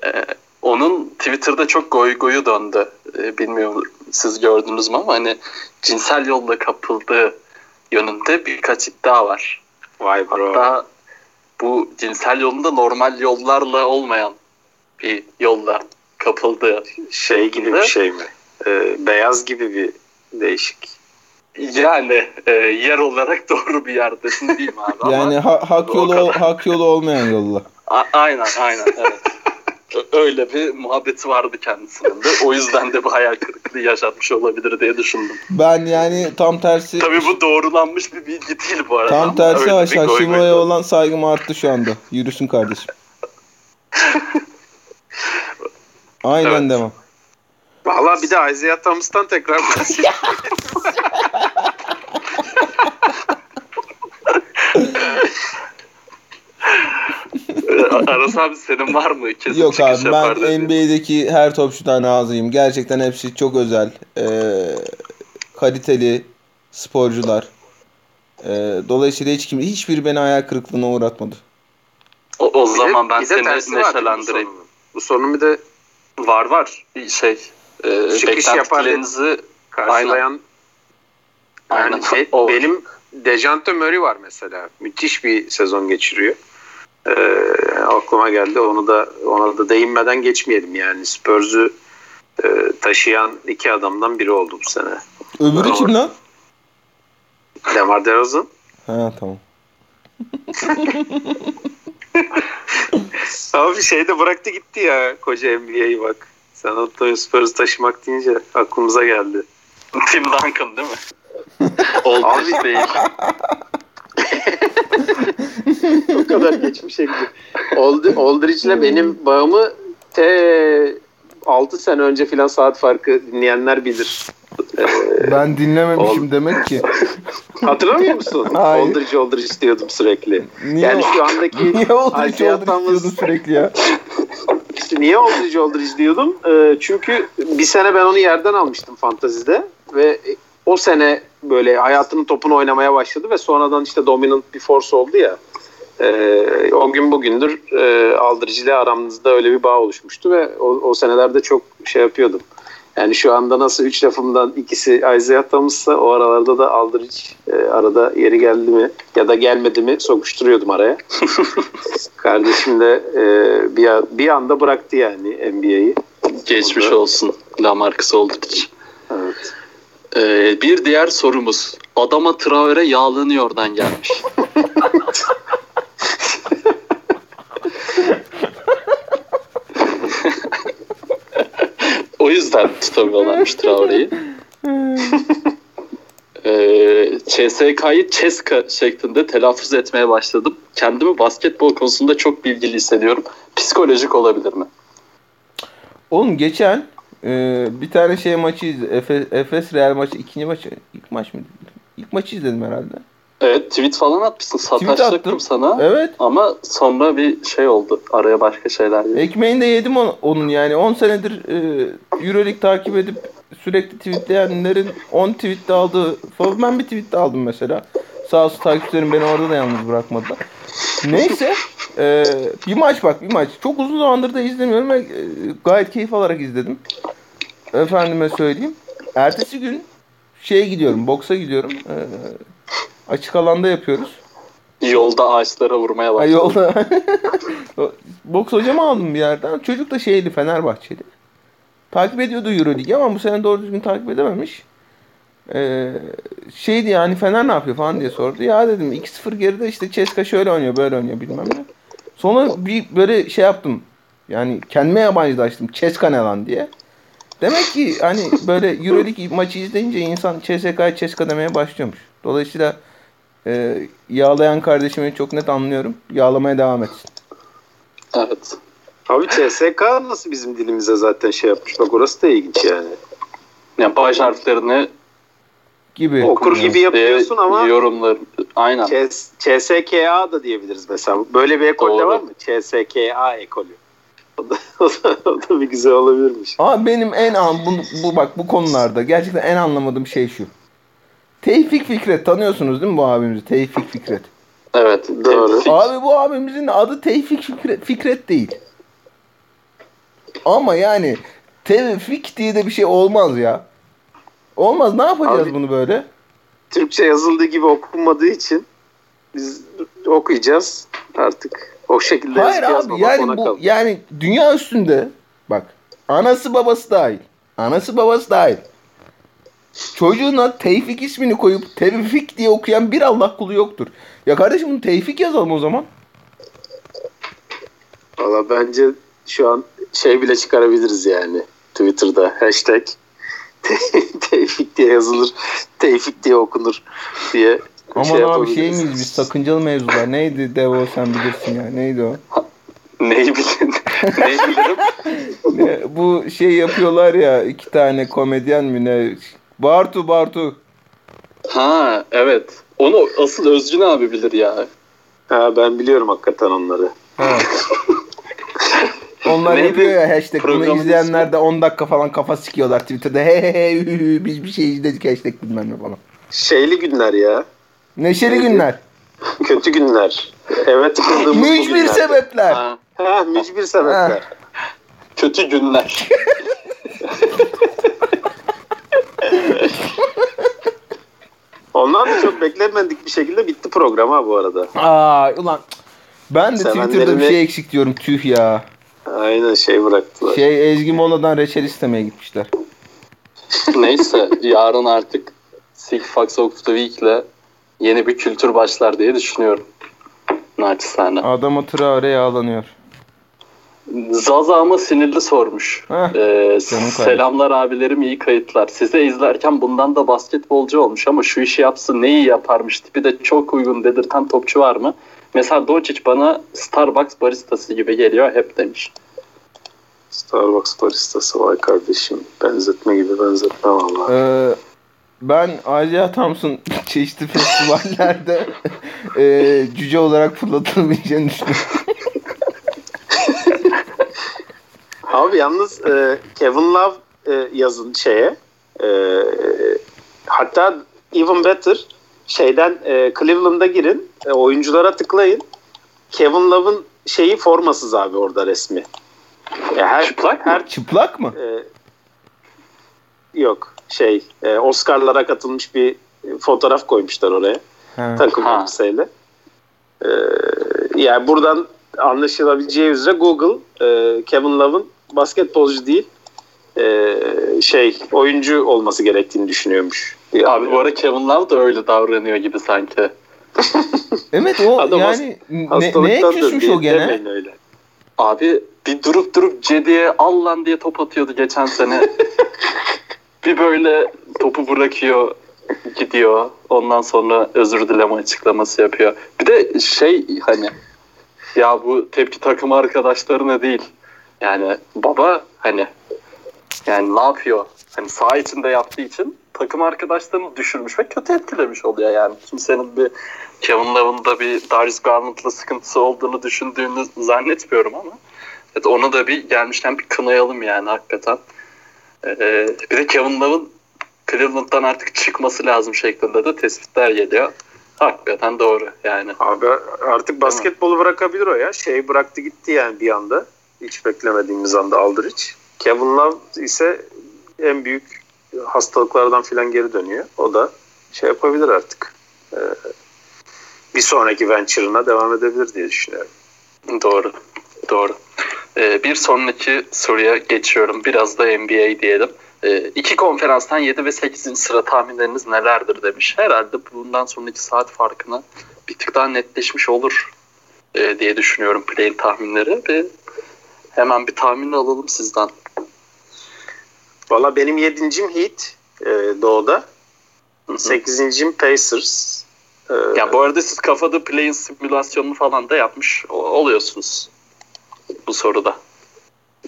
E, onun Twitter'da çok goy goyu döndü. E, bilmiyorum siz gördünüz mü ama hani cinsel yolla kapıldığı yönünde birkaç iddia var. Vay bro. Hatta bu cinsel yolunda normal yollarla olmayan bir yolla kapıldığı Şey gibi bir şey mi? E, beyaz gibi bir değişik. Yani e, yer olarak doğru bir yerdesin değil mi abi? Ama- Yani ha- hak yolu hak yolu olmayan yolla. A- aynen aynen evet. Öyle bir muhabbeti vardı kendisinin de. O yüzden de bu hayal kırıklığı yaşatmış olabilir diye düşündüm. Ben yani tam tersi Tabii bu doğrulanmış bir bilgi değil bu arada. tam tersi Hashimoto'ya döndü. olan saygım arttı şu anda. Yürüsün kardeşim. Aynen Evet. devam. Valla bir de Isaiah Thomas'tan tekrar bahsedelim. E, Aras abi senin var mı? Kesin Yok abi ben dediğin. NBA'deki her topçudan razıyım. Gerçekten hepsi çok özel. Ee, kaliteli sporcular. Ee, dolayısıyla hiç kim hiçbir beni hayal kırıklığına uğratmadı. O, o zaman ben seni bu neşelendireyim. sorunun? Bu sorunun bir de Var var. Bir şey. E, Çıkış yapar beklentilerinizi karşılayan Aynen. yani şey, O benim Dejante Murray var mesela. Müthiş bir sezon geçiriyor. Ee, aklıma geldi. Onu da ona da değinmeden geçmeyelim yani. Spurs'u e, taşıyan iki adamdan biri oldu bu sene. Öbürü kim lan? Demar DeRozan. Ha tamam. Abi şey de bıraktı gitti ya koca NBA'yi bak. San Antonio Spurs'u taşımak deyince aklımıza geldi. Tim Duncan değil mi? Oldu Abi- değil. O kadar geçmişe gidiyor. Old, Aldridge'le benim bağımı te 6 sene önce filan saat farkı dinleyenler bilir. Ee, Ben dinlememişim demek ki. hatırlamıyor musun? Hayır. Aldridge Aldridge diyordum sürekli. Niye, Yani şu andaki niye Aldridge Thomas- diyordun sürekli ya? İşte niye Aldridge Aldridge diyordum? Ee, çünkü bir sene ben onu yerden almıştım fantazide ve o sene böyle hayatının topunu oynamaya başladı ve sonradan işte dominant bir force oldu ya. Ee, o gün bugündür e, Aldridge ile aramızda öyle bir bağ oluşmuştu ve o, o senelerde çok şey yapıyordum. Yani şu anda nasıl üç lafımdan ikisi Isaiah Thomas'sa o aralarda da Aldridge e, arada yeri geldi mi ya da gelmedi mi sokuşturuyordum araya. Kardeşim de e, bir, bir anda bıraktı yani NBA'yi. Geçmiş Orada- olsun Lamarcus Aldridge. Evet. Ee, bir diğer sorumuz. Adama Traore yağlanıyordan gelmiş. o yüzden tutamıyorlarmış Traore'yi. Ee, CSK'yı Ceska şeklinde telaffuz etmeye başladım. Kendimi basketbol konusunda çok bilgili hissediyorum. Psikolojik olabilir mi? Oğlum geçen e, bir tane şey maçı izledim. Efes, Efes Real maçı ikinci maçı ilk maç mı? İlk maçı izledim herhalde. Evet tweet falan atmışsın. Sataşacaktım attım. sana. Evet. Ama sonra bir şey oldu. Araya başka şeyler girdi. Ekmeğini de yedim on- onun yani 10 senedir e, Euroleague takip edip sürekli tweetleyenlerin 10 tweette aldığı falan ben bir tweette aldım mesela. Sağ olsun takipçilerim beni orada da yalnız bırakmadılar. Neyse e, bir maç bak bir maç. Çok uzun zamandır da izlemiyorum ve e, gayet keyif alarak izledim. Efendime söyleyeyim. Ertesi gün şeye gidiyorum, boksa gidiyorum. E, açık alanda yapıyoruz. Yolda ağaçlara vurmaya Ay başladı. yolda. Boks hocamı aldım bir yerden. Çocuk da şeyli Fenerbahçeli. Takip ediyordu Euroleague ama bu sene doğru düzgün takip edememiş. Ee, şeydi yani Fener ne yapıyor falan diye sordu. Ya dedim 2-0 geride işte Ceska şöyle oynuyor böyle oynuyor bilmem ne. Sonra bir böyle şey yaptım. Yani kendime yabancılaştım. Ceska ne lan diye. Demek ki hani böyle Euroleague maçı izleyince insan CSK'ya Ceska demeye başlıyormuş. Dolayısıyla e, yağlayan kardeşimi çok net anlıyorum. Yağlamaya devam etsin. Evet. Abi CSK nasıl bizim dilimize zaten şey yapmış. Bak orası da ilginç yani. Yani baş harflerini Gibi. Okur gibi yapıyorsun ama yorumlar. Aynen. CS, CSKA da diyebiliriz mesela. Böyle bir ekol Doğru. var mı? CSKA ekolü. O da, o da, o da bir güzel olabilirmiş. Ama benim en an bu, bu bak bu konularda gerçekten en anlamadığım şey şu. Tevfik Fikret tanıyorsunuz değil mi bu abimizi? Tevfik Fikret. Evet. Doğru. Tevfik. Abi bu abimizin adı Tevfik Fikret, Fikret değil. Ama yani Tevfik diye de bir şey olmaz ya. Olmaz. Ne yapacağız Abi- bunu böyle? Türkçe yazıldığı gibi okunmadığı için biz okuyacağız artık. O şekilde Hayır abi yani bu kalmış. yani dünya üstünde bak anası babası dahil. Anası babası dahil. Çocuğuna Tevfik ismini koyup Tevfik diye okuyan bir Allah kulu yoktur. Ya kardeşim bunu Tevfik yazalım o zaman. Valla bence şu an şey bile çıkarabiliriz yani. Twitter'da hashtag Te- Tevfik diye yazılır, Tevfik diye okunur diye Aman şey abi şey miyiz biz sakıncalı mevzular. Neydi Devo sen bilirsin ya. Neydi o? Neyi bilin? Neyi bilirim? Bu şey yapıyorlar ya iki tane komedyen mi ne? Bartu Bartu. Ha evet. Onu asıl Özgün abi bilir ya. Ha, ben biliyorum hakikaten onları. Ha. Onlar Neydi yapıyor ya hashtag. Bunu programın izleyenler de 10 dakika falan kafa sikiyorlar Twitter'da. He he he hü hü, biz bir şey izledik hashtag bilmem ne falan. Şeyli günler ya. Neşeli Neydi? günler. Kötü günler. Evet Mücbir sebepler. Ha, Ha, mücbir sebepler. kötü günler. Onlar da çok beklenmedik bir şekilde bitti program ha bu arada. Aa ulan ben de Twitter'da bir şey eksik diyorum tüh ya. Aynen şey bıraktılar. Şey Ezgi Mola'dan reçel istemeye gitmişler. Neyse yarın artık Silk Fox of the Week'le yeni bir kültür başlar diye düşünüyorum. Naçizane. Adama Traore yağlanıyor. Zaza ama sinirli sormuş. Heh, Ee, selamlar abilerim iyi kayıtlar. Size izlerken bundan da basketbolcu olmuş ama şu işi yapsın ne iyi yaparmış tipi de çok uygun dedirten topçu var mı? Mesela Doncic bana Starbucks baristası gibi geliyor hep demiş. Starbucks baristası vay kardeşim. Benzetme gibi benzetme valla. Ee, ben Isaiah Thompson çeşitli festivallerde e, cüce olarak fırlatılabileceğini düşünüyorum. Abi yalnız e, Kevin Love e, yazın şeye e, hatta even better şeyden e, Cleveland'a girin e, oyunculara tıklayın Kevin Love'ın şeyi formasız abi orada resmi. Ya her, Çıplak mı? her Çıplak mı? e, yok şey e, Oscar'lara katılmış bir fotoğraf koymuşlar oraya Ha. takım elbiseyle. Ee, yani buradan anlaşılabileceği üzere Google e, Kevin Love'ın basketbolcu değil e, şey oyuncu olması gerektiğini düşünüyormuş. Abi bu ara Kevin Love da öyle davranıyor gibi sanki. Evet o Adam yani ne, neye küsmüş o gene? öyle. Abi bir durup durup Cedi'ye al lan diye top atıyordu geçen sene. bir böyle topu bırakıyor gidiyor. Ondan sonra özür dileme açıklaması yapıyor. Bir de şey hani ya bu tepki takımı arkadaşlarına değil. Yani baba hani yani ne yapıyor? Hani saha içinde yaptığı için takım arkadaşlarını düşürmüş ve kötü etkilemiş oluyor yani. Kimsenin bir Kevin Love'ın bir Darius Garland'la sıkıntısı olduğunu düşündüğünü zannetmiyorum ama evet, onu da bir gelmişken bir kınayalım yani hakikaten. Ee, bir de Kevin Love'ın Cleveland'dan artık çıkması lazım şeklinde de tespitler geliyor. Hakikaten doğru yani. Abi artık basketbolu bırakabilir o ya. Şey bıraktı gitti yani bir anda. Hiç beklemediğimiz anda Aldridge. Kevin Love ise en büyük hastalıklardan filan geri dönüyor. O da şey yapabilir artık. Ee, bir sonraki venture'ına devam edebilir diye düşünüyorum. Doğru. Doğru. Ee, bir sonraki soruya geçiyorum. Biraz da NBA diyelim. Ee, iki konferanstan 7 ve 8. sıra tahminleriniz nelerdir demiş. Herhalde bundan sonraki saat farkına bir tık daha netleşmiş olur e, diye düşünüyorum play tahminleri. Bir, hemen bir tahmin alalım sizden. Valla benim yedincim Heat e, doğuda. Sekizincim Pacers. E, ya bu arada siz kafada play'in simülasyonunu falan da yapmış oluyorsunuz bu soruda.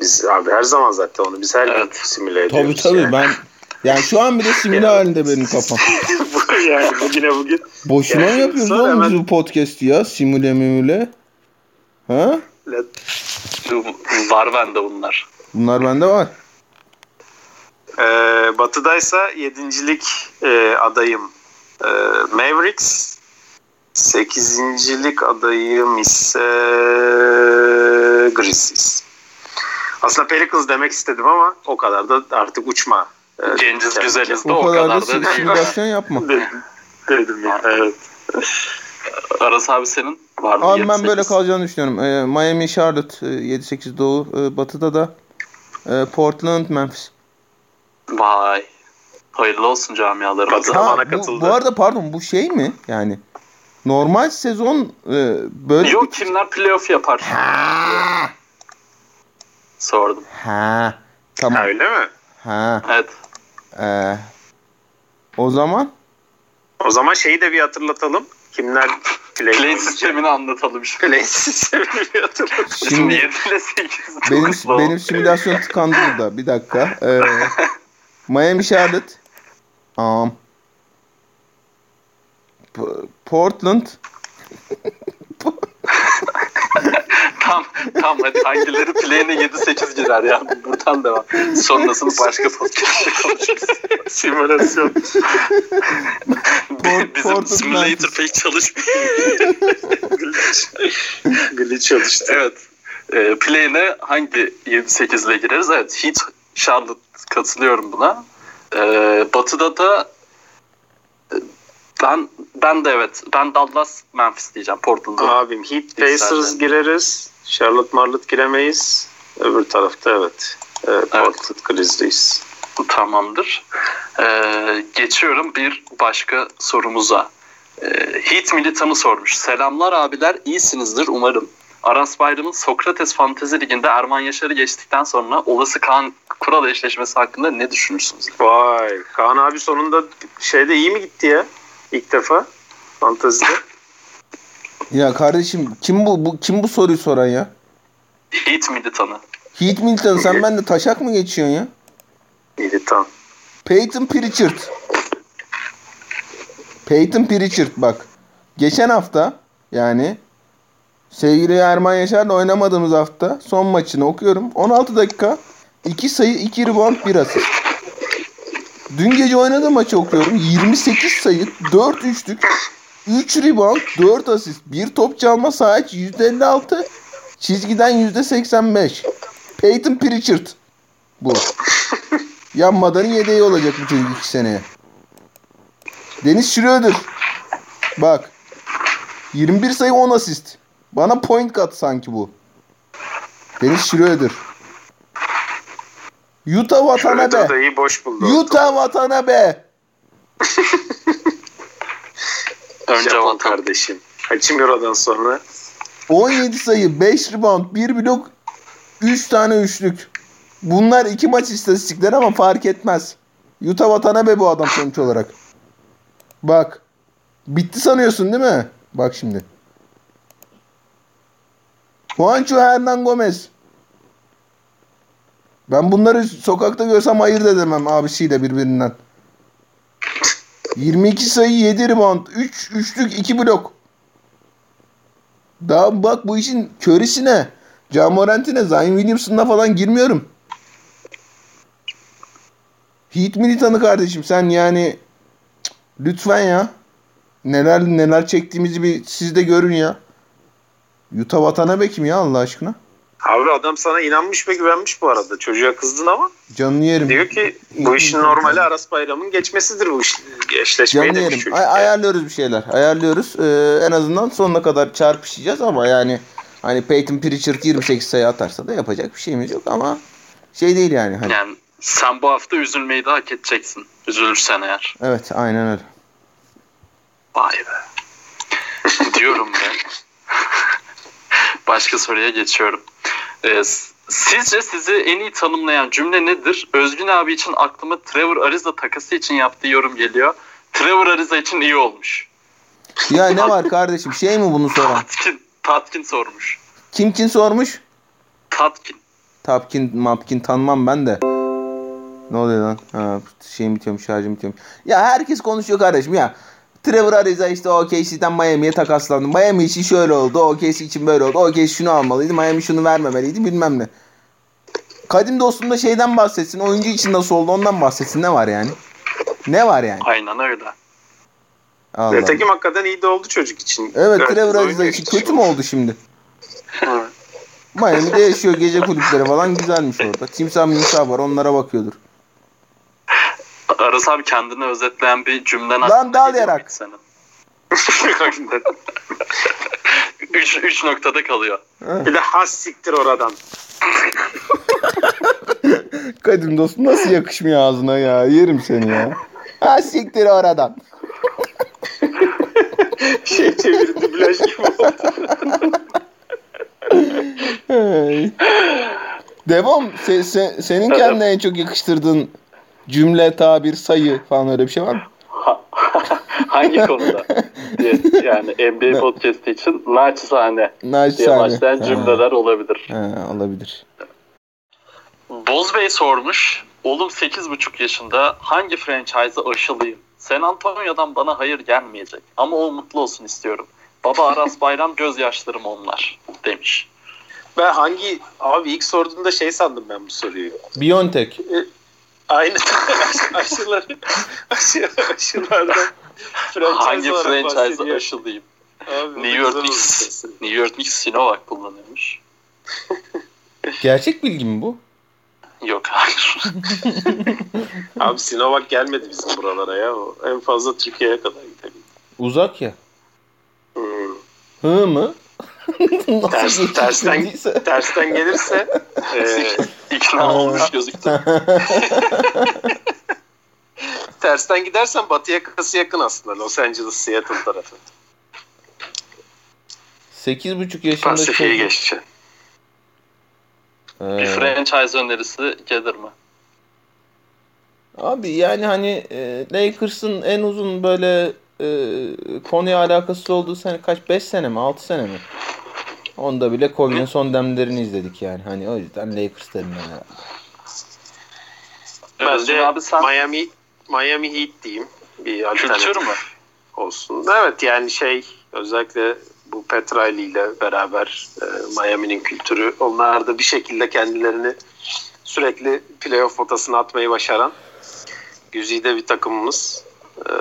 Biz abi her zaman zaten onu biz her evet. gün simüle ediyoruz. Tabii tabii yani. ben yani şu an bile simüle halinde benim kafam. yani bugüne bugün. Boşuna yani mı yapıyoruz oğlum hemen... biz bu podcast'i ya? Simüle mimüle. Ha? Var bende bunlar. Bunlar bende var. Ee, batı'daysa yedincilik e, adayım e, Mavericks. Sekizincilik adayım ise Grizzlies. Aslında Pelicans demek istedim ama o kadar da artık uçma. E, Genciz güzeliz de o, o kadar, kadar da simülasyon yapma. dedim, dedim ya. Evet. Aras abi senin var mı? Abi ben böyle kalacağını düşünüyorum. Ee, Miami, Charlotte 7-8 Doğu. Ee, batı'da da e, Portland, Memphis. Vay. Hayırlı olsun camialarımıza. Ha, bana katıldı. Bu, bu arada pardon bu şey mi? Yani normal sezon e, böyle Yok bir... kimler playoff yapar? Ha. Sordum. Ha. Tamam. Ha, öyle mi? Ha. Evet. Ee, o zaman o zaman şeyi de bir hatırlatalım. Kimler play, play sistemini anlatalım. Şimdi. Play sistemini bir hatırlatalım. Şimdi 7 ile 8. Benim, benim simülasyon tıkandı burada. Bir dakika. Ee, Miami Charlotte. Um, Portland. tam tam hadi hangileri play'ine 7-8 girer ya. Buradan devam. Sonrasını başka podcast'te konuşuruz. Simülasyon. Bizim Port simulator pek çalışmıyor. Glitch çalıştı. Evet. E, play'ine hangi 7-8 ile gireriz? Evet. Hiç Charlotte katılıyorum buna. Ee, batı'da da e, ben ben de evet. Ben Dallas Memphis diyeceğim. Portland'da. Abim Heat Pacers gireriz. Charlotte Marlotte giremeyiz. Öbür tarafta evet. Ee, Portland evet. Grizzlies. Tamamdır. Ee, geçiyorum bir başka sorumuza. Ee, Heat militanı sormuş. Selamlar abiler iyisinizdir umarım. Aras Bayram'ın Sokrates Fantezi Ligi'nde Erman Yaşar'ı geçtikten sonra olası Kaan Kural eşleşmesi hakkında ne düşünürsünüz? Vay Kaan abi sonunda şeyde iyi mi gitti ya? İlk defa Fantezide. ya kardeşim kim bu, bu kim bu soruyu soran ya? Heat militanı. Heat militanı sen bende taşak mı geçiyorsun ya? Militan. Peyton Pritchard. Peyton Pritchard bak. Geçen hafta yani sevgili Erman Yaşar'la oynamadığımız hafta son maçını okuyorum. 16 dakika 2 sayı 2 rebound 1 asist. Dün gece oynadığım maçı okuyorum. 28 sayı 4 üçlük 3 rebound 4 asist. 1 top çalma sahiç %56 çizgiden %85. Peyton Pritchard bu. Yanmadanın yedeği olacak bu çocuk 2 seneye. Deniz Schroeder. Bak. 21 sayı 10 asist. Bana point kat sanki bu. Deniz Schroeder. Utah vatana be. iyi boş buldu. Utah vatana be. Önce Japon kardeşim. Hachimura'dan sonra 17 sayı, 5 rebound, 1 blok, 3 tane üçlük. Bunlar iki maç istatistikleri ama fark etmez. Utah vatana be bu adam sonuç olarak. Bak. Bitti sanıyorsun değil mi? Bak şimdi. Juancho Hernan Gomez. Ben bunları sokakta görsem ayırt edemem abisiyle birbirinden. 22 sayı 7 rebound. 3 üçlük 2 blok. Daha bak bu işin körisine. Camorant'ine, Zion Williamson'la falan girmiyorum. Heat militanı kardeşim sen yani Cık, lütfen ya. Neler neler çektiğimizi bir siz de görün ya. Yuta vatana be kim ya Allah aşkına. Abi adam sana inanmış ve güvenmiş bu arada. Çocuğa kızdın ama Canını yerim. diyor ki bu işin normali Aras Bayram'ın geçmesidir bu iş, eşleşmeyi Canını demiş yerim. çocuk. Ay- yani. ayarlıyoruz bir şeyler. Ayarlıyoruz. Ee, en azından sonuna kadar çarpışacağız ama yani hani Peyton Pritchard 28 sayı atarsa da yapacak bir şeyimiz yok ama şey değil yani. Hani, Yani sen bu hafta üzülmeyi de hak edeceksin. Üzülürsen eğer. Evet aynen öyle. Vay be. Diyorum be. Başka soruya geçiyorum. Ee, sizce sizi en iyi tanımlayan cümle nedir? Özgün abi için aklıma Trevor Ariza takası için yaptığı yorum geliyor. Trevor Ariza için iyi olmuş. Ya ne var kardeşim şey mi bunu soran? Tatkin, Tatkin sormuş. Kim kim sormuş? Tatkin. Tapkin mapkin tanımam ben de. Ne oluyor lan? Ha, şeyim bitiyormuş şarjım bitiyormuş. Ya herkes konuşuyor kardeşim ya. Trevor Ariza işte OKC'den Miami'ye takaslandı. Miami için şöyle oldu. OKC için böyle oldu. OKC şunu almalıydı. Miami şunu vermemeliydi bilmem ne. Kadim dostum da şeyden bahsetsin. Oyuncu için nasıl oldu ondan bahsetsin. Ne var yani? Ne var yani? Aynen öyle. Allah. Nitekim hakikaten iyi de oldu çocuk için. Evet Trevor Ariza için kötü mü oldu şimdi? Miami'de yaşıyor. Gece kulüpleri falan güzelmiş orada. Timsah mimsah var. Onlara bakıyordur. Aras abi kendini özetleyen bir cümlen Lan dal yarak. Senin? üç, üç noktada kalıyor. Bir de has siktir oradan. Kadim dostum nasıl yakışmıyor ağzına ya? Yerim seni ya. Ha siktir oradan. Şey çevirdi dublaj gibi oldu. Hey. Devam. Se- se- senin kendine en çok yakıştırdığın cümle, tabir, sayı falan öyle bir şey var mı? Hangi konuda? diye, yani NBA podcast'i için naçizane diye Naçizane. başlayan Ha. cümleler olabilir. Ha, olabilir. Boz Bey sormuş. Oğlum 8,5 yaşında hangi franchise'a aşılıyım? San Antonio'dan bana hayır gelmeyecek. Ama o mutlu olsun istiyorum. Baba Aras Bayram gözyaşlarım onlar demiş. Ben hangi abi ilk sorduğunda şey sandım ben bu soruyu. Biontech. Aynı aşıları aşı, aşılardan franchise hangi bahsediyor. aşılıyım? Abi, New York Knicks. New York Knicks Sinovac kullanıyormuş. Gerçek bilgi mi bu? Yok hayır. Abi Sinovac gelmedi bizim buralara ya. O en fazla Türkiye'ye kadar gidebildi. Uzak ya. Hmm. Hı mı? Ters, tersten, tersten gelirse e, İkna olmuş gözüktü. tersten gidersen batı yakası yakın aslında. Los Angeles, Seattle tarafı. 8,5 yaşında Pasifik'i çocuk. geçeceksin. Ee, Bir franchise önerisi gelir mi? Abi yani hani e, Lakers'ın en uzun böyle e, konuya alakası olduğu sene kaç? 5 sene mi? 6 sene mi? Onda bile Kobe'nin son demlerini izledik yani. Hani o yüzden Lakers derim ben herhalde. Ben de abi sen Miami Miami Heat diyeyim. Bir alternatif kültür mü? olsun. Evet yani şey özellikle bu Petra ile beraber e, Miami'nin kültürü onlar da bir şekilde kendilerini sürekli playoff potasına atmayı başaran güzide bir takımımız. E,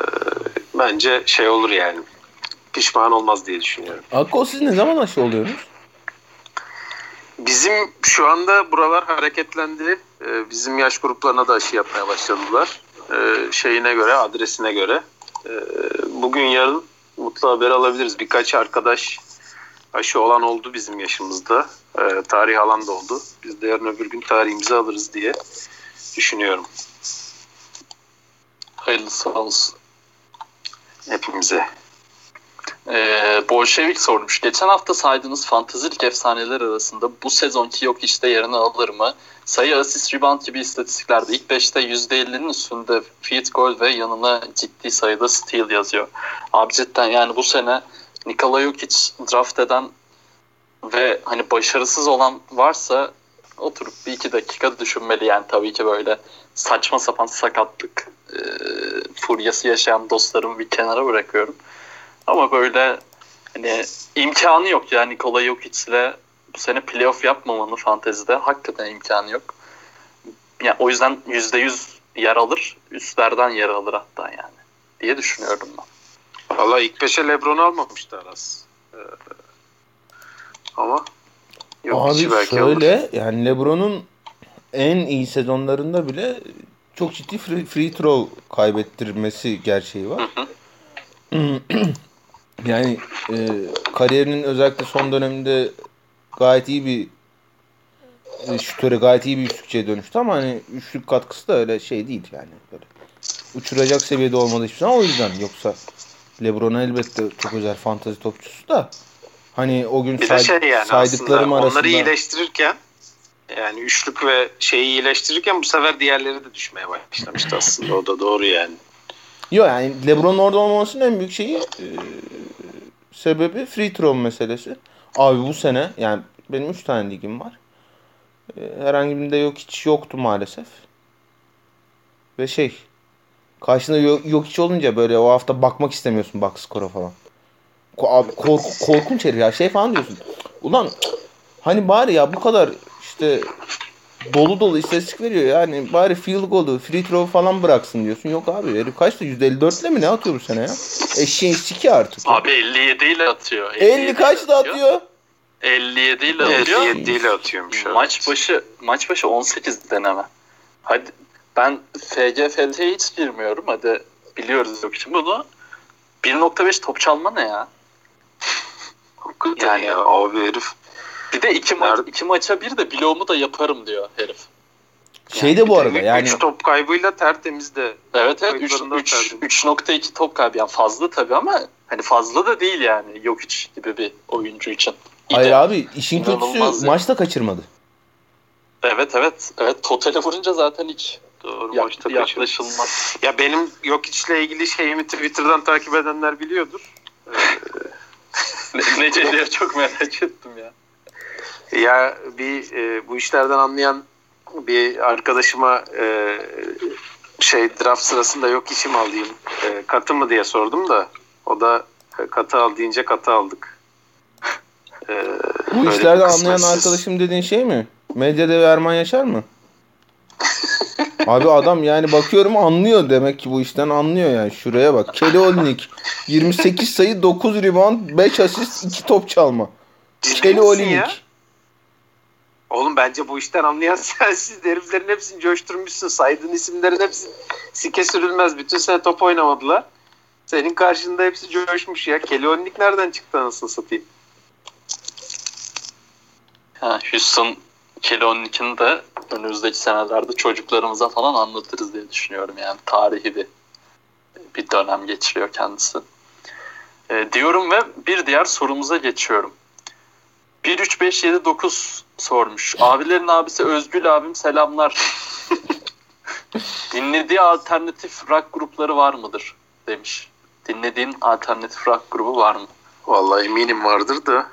bence şey olur yani. Pişman olmaz diye düşünüyorum. Akko siz ne zaman aşı oluyorsunuz? Bizim şu anda buralar hareketlendi. Ee, bizim yaş gruplarına da aşı yapmaya başladılar. Ee, şeyine göre, adresine göre. Ee, bugün yarın mutlu haber alabiliriz. Birkaç arkadaş aşı olan oldu bizim yaşımızda. Ee, tarih alan da oldu. Biz de yarın öbür gün tarihimizi alırız diye düşünüyorum Hayırlısı olsun. hepimize. Ee, Bolşevik sormuş. Geçen hafta saydığınız fantezilik efsaneler arasında bu sezonki yok işte yerini alır mı? Sayı, asist, rebound gibi istatistiklerde ilk 5'te %50'nin üstünde field goal ve yanına ciddi sayıda steal yazıyor. Abi cidden yani bu sene Nikola Jokic draft eden ve hani başarısız olan varsa oturup bir iki dakika düşünmeli yani tabii ki böyle saçma sapan sakatlık e, furyası yaşayan dostlarımı bir kenara bırakıyorum. Ama böyle hani imkanı yok yani Nikola Jokic'le bu sene playoff yapmamanın fantezide hakikaten imkanı yok. Yani o yüzden %100 yer alır, üstlerden yer alır hatta yani diye düşünüyorum ben. Valla ilk beşe Lebron'u almamıştı Aras. Ee, ama yok Abi belki şöyle alır. yani Lebron'un en iyi sezonlarında bile çok ciddi free, free throw kaybettirmesi gerçeği var. yani e, kariyerinin özellikle son döneminde gayet iyi bir e, şutöre gayet iyi bir üçlükçiye dönüştü ama hani üçlük katkısı da öyle şey değil yani. Böyle uçuracak seviyede olmadı hiçbir zaman o yüzden yoksa LeBron elbette çok özel fantazi topçusu da hani o gün say- şey yani saydıklarım arasında onları iyileştirirken yani üçlük ve şeyi iyileştirirken bu sefer diğerleri de düşmeye başlamıştı aslında. O da doğru yani. Yok yani LeBron'un orada olmamasının en büyük şeyi e, sebebi free throw meselesi. Abi bu sene yani benim 3 tane ligim var. E, herhangi birinde yok hiç yoktu maalesef. Ve şey karşında yok, yok hiç olunca böyle o hafta bakmak istemiyorsun bak skora falan. Abi kork, korkunç herif ya şey falan diyorsun. Ulan hani bari ya bu kadar işte dolu dolu istatistik veriyor yani bari field goal'u free throw falan bıraksın diyorsun. Yok abi herif kaçtı 154 ile mi ne atıyor bu sene ya? Eşeğin siki artık. Abi 57 ile atıyor. 50, 50 kaçta atıyor? 57 ile atıyor. 57 ile atıyormuş. Maç başı maç başı 18 deneme. Hadi ben FGFT'ye hiç girmiyorum. Hadi biliyoruz yok için bunu. 1.5 top çalma ne ya? yani ya, abi herif bir de iki, ma- iki maça bir de bloğumu da yaparım diyor herif. Şey de bu arada yani. 3 top kaybıyla tertemiz de. Evet evet 3.2 top kaybı yani fazla tabii ama hani fazla da değil yani yok hiç gibi bir oyuncu için. Hayır abi işin kötüsü yani. maçta kaçırmadı. Evet evet. Evet totale vurunca zaten hiç Doğru, yak, maçta yaklaşılmaz. Ya benim yok içle ilgili şeyimi Twitter'dan takip edenler biliyordur. ne, ne diye çok merak ettim ya. Ya bir e, bu işlerden anlayan bir arkadaşıma e, şey draft sırasında yok işim alayım e, katı mı diye sordum da o da e, katı al deyince katı aldık. E, bu işlerden anlayan arkadaşım dediğin şey mi? Medyada Erman Yaşar mı? Abi adam yani bakıyorum anlıyor demek ki bu işten anlıyor yani. Şuraya bak. Kelly Olynyk 28 sayı 9 rebound 5 asist 2 top çalma. Kelly Olynyk. Oğlum bence bu işten anlayan sensiz heriflerin hepsini coşturmuşsun. Saydığın isimlerin hepsi sike sürülmez. Bütün sene top oynamadılar. Senin karşında hepsi coşmuş ya. Olynyk nereden çıktı anasını satayım? Ha, Houston Kelly Olynyk'in de önümüzdeki senelerde çocuklarımıza falan anlatırız diye düşünüyorum. Yani tarihi bir bir dönem geçiriyor kendisi. E, diyorum ve bir diğer sorumuza geçiyorum. 1 3 5 7 9 sormuş. Abilerin abisi Özgül abim selamlar. Dinlediği alternatif rock grupları var mıdır demiş. Dinlediğin alternatif rock grubu var mı? Vallahi eminim vardır da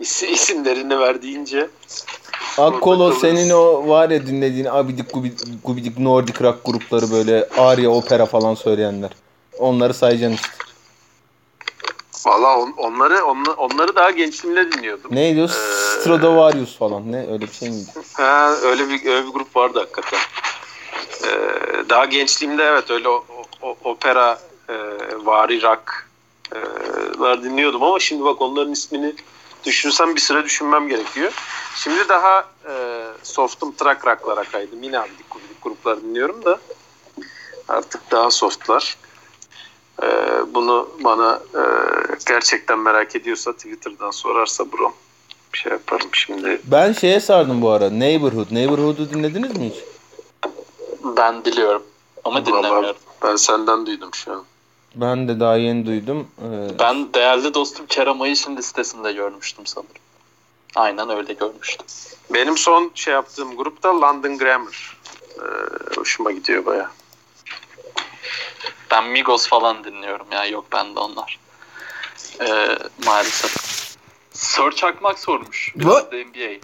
is isimlerini verdiğince Akkolo senin o var ya dinlediğin abidik gubidik, gubidik Nordic rock grupları böyle Arya opera falan söyleyenler. Onları sayacaksın işte. Valla on, onları on, onları daha gençliğimde dinliyordum. Neydi o? Ee, Stradivarius falan. Ne öyle bir şey miydi? Ha, öyle bir öyle bir grup vardı hakikaten. Ee, daha gençliğimde evet öyle o, o, opera e, vari rock e, dinliyordum ama şimdi bak onların ismini düşünsem bir süre düşünmem gerekiyor. Şimdi daha e, softum track rock'lara kaydım. Yine abidik gruplar dinliyorum da artık daha softlar. E, bunu bana e, gerçekten merak ediyorsa Twitter'dan sorarsa bro bir şey yaparım şimdi. Ben şeye sardım bu ara. Neighborhood. Neighborhood'u dinlediniz mi hiç? Ben biliyorum ama dinlemiyorum. Ben senden duydum şu an. Ben de daha yeni duydum. Ee... Ben değerli dostum Kerem Ayış'ın listesinde görmüştüm sanırım. Aynen öyle görmüştüm. Benim son şey yaptığım grupta London Grammar. Ee, hoşuma gidiyor baya. Ben Migos falan dinliyorum ya. Yok bende onlar. Ee, maalesef. Sir Çakmak sormuş. What? NBA. Ee,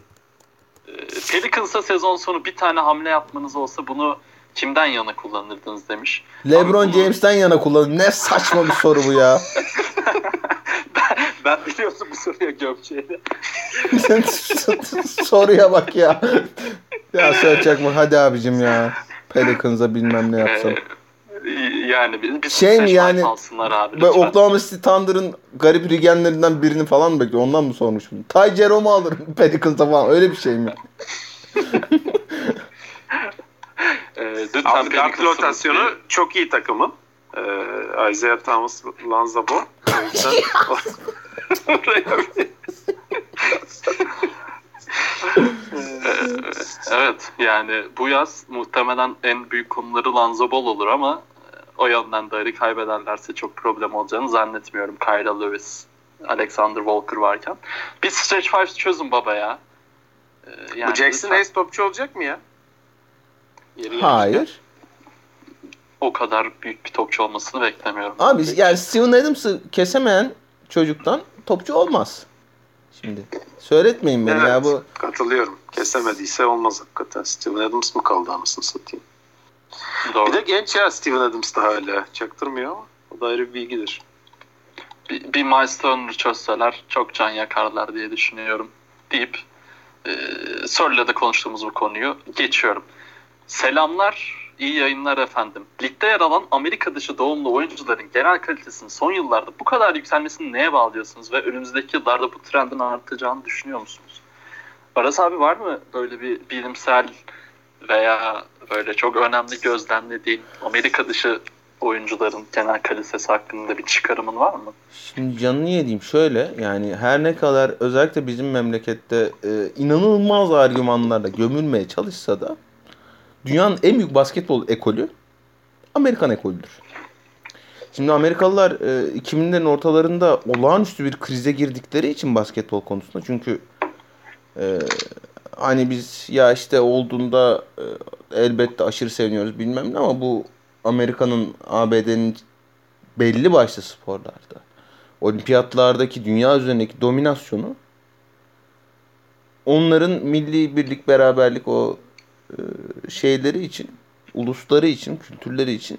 Pelicans'a sezon sonu bir tane hamle yapmanız olsa bunu kimden yana kullanırdınız demiş. LeBron James'ten yana kullanın. Ne saçma bir soru bu ya. ben, ben biliyorsun bu soruya gömçeydi. Soruya bak ya. Ya söyleyecek mi? Hadi abicim ya. Pelicans'a bilmem ne yapsam. Ee, yani bir, bir şey mi yani alsınlar abi, ve Oklahoma City Thunder'ın garip rigenlerinden birini falan mı bekliyor? Ondan mı sormuş bunu? Ty Jerome'u alırım Pelicans'a falan. Öyle bir şey mi? ee, Abi Dark rotasyonu bir... çok iyi takımın. Ee, Isaiah Thomas, Lanza Ball. O yüzden evet yani bu yaz muhtemelen en büyük konuları Lanza Ball olur ama e, o yönden Darı kaybederlerse çok problem olacağını zannetmiyorum. Kyra Lewis, Alexander Walker varken. Bir stretch five çözün baba ya. Ee, yani bu Jackson Hayes topçu olacak mı ya? Yeri Hayır. O kadar büyük bir topçu olmasını beklemiyorum. Abi yani Steven Adams'ı kesemeyen çocuktan topçu olmaz. Şimdi söyletmeyin beni evet, ya bu. Katılıyorum. Kesemediyse olmaz hakikaten. Steven Adams mı kaldı anasını satayım. Doğru. Bir de genç ya Steven Adams da hala. Çaktırmıyor ama o da ayrı bir bilgidir. Bir, bir milestone çözseler çok can yakarlar diye düşünüyorum deyip e, Sör'le de konuştuğumuz bu konuyu geçiyorum. Selamlar, iyi yayınlar efendim. Ligde yer alan Amerika dışı doğumlu oyuncuların genel kalitesinin son yıllarda bu kadar yükselmesini neye bağlıyorsunuz ve önümüzdeki yıllarda bu trendin artacağını düşünüyor musunuz? Aras abi var mı böyle bir bilimsel veya böyle çok önemli gözlemlediğin Amerika dışı oyuncuların genel kalitesi hakkında bir çıkarımın var mı? Şimdi canını yediğim şöyle yani her ne kadar özellikle bizim memlekette e, inanılmaz argümanlarla gömülmeye çalışsa da dünyanın en büyük basketbol ekolü Amerikan ekolüdür. Şimdi Amerikalılar e, 2000'lerin ortalarında olağanüstü bir krize girdikleri için basketbol konusunda çünkü e, hani biz ya işte olduğunda e, elbette aşırı seviniyoruz bilmem ne ama bu Amerika'nın ABD'nin belli başlı sporlarda olimpiyatlardaki dünya üzerindeki dominasyonu onların milli birlik beraberlik o e, şeyleri için, ulusları için, kültürleri için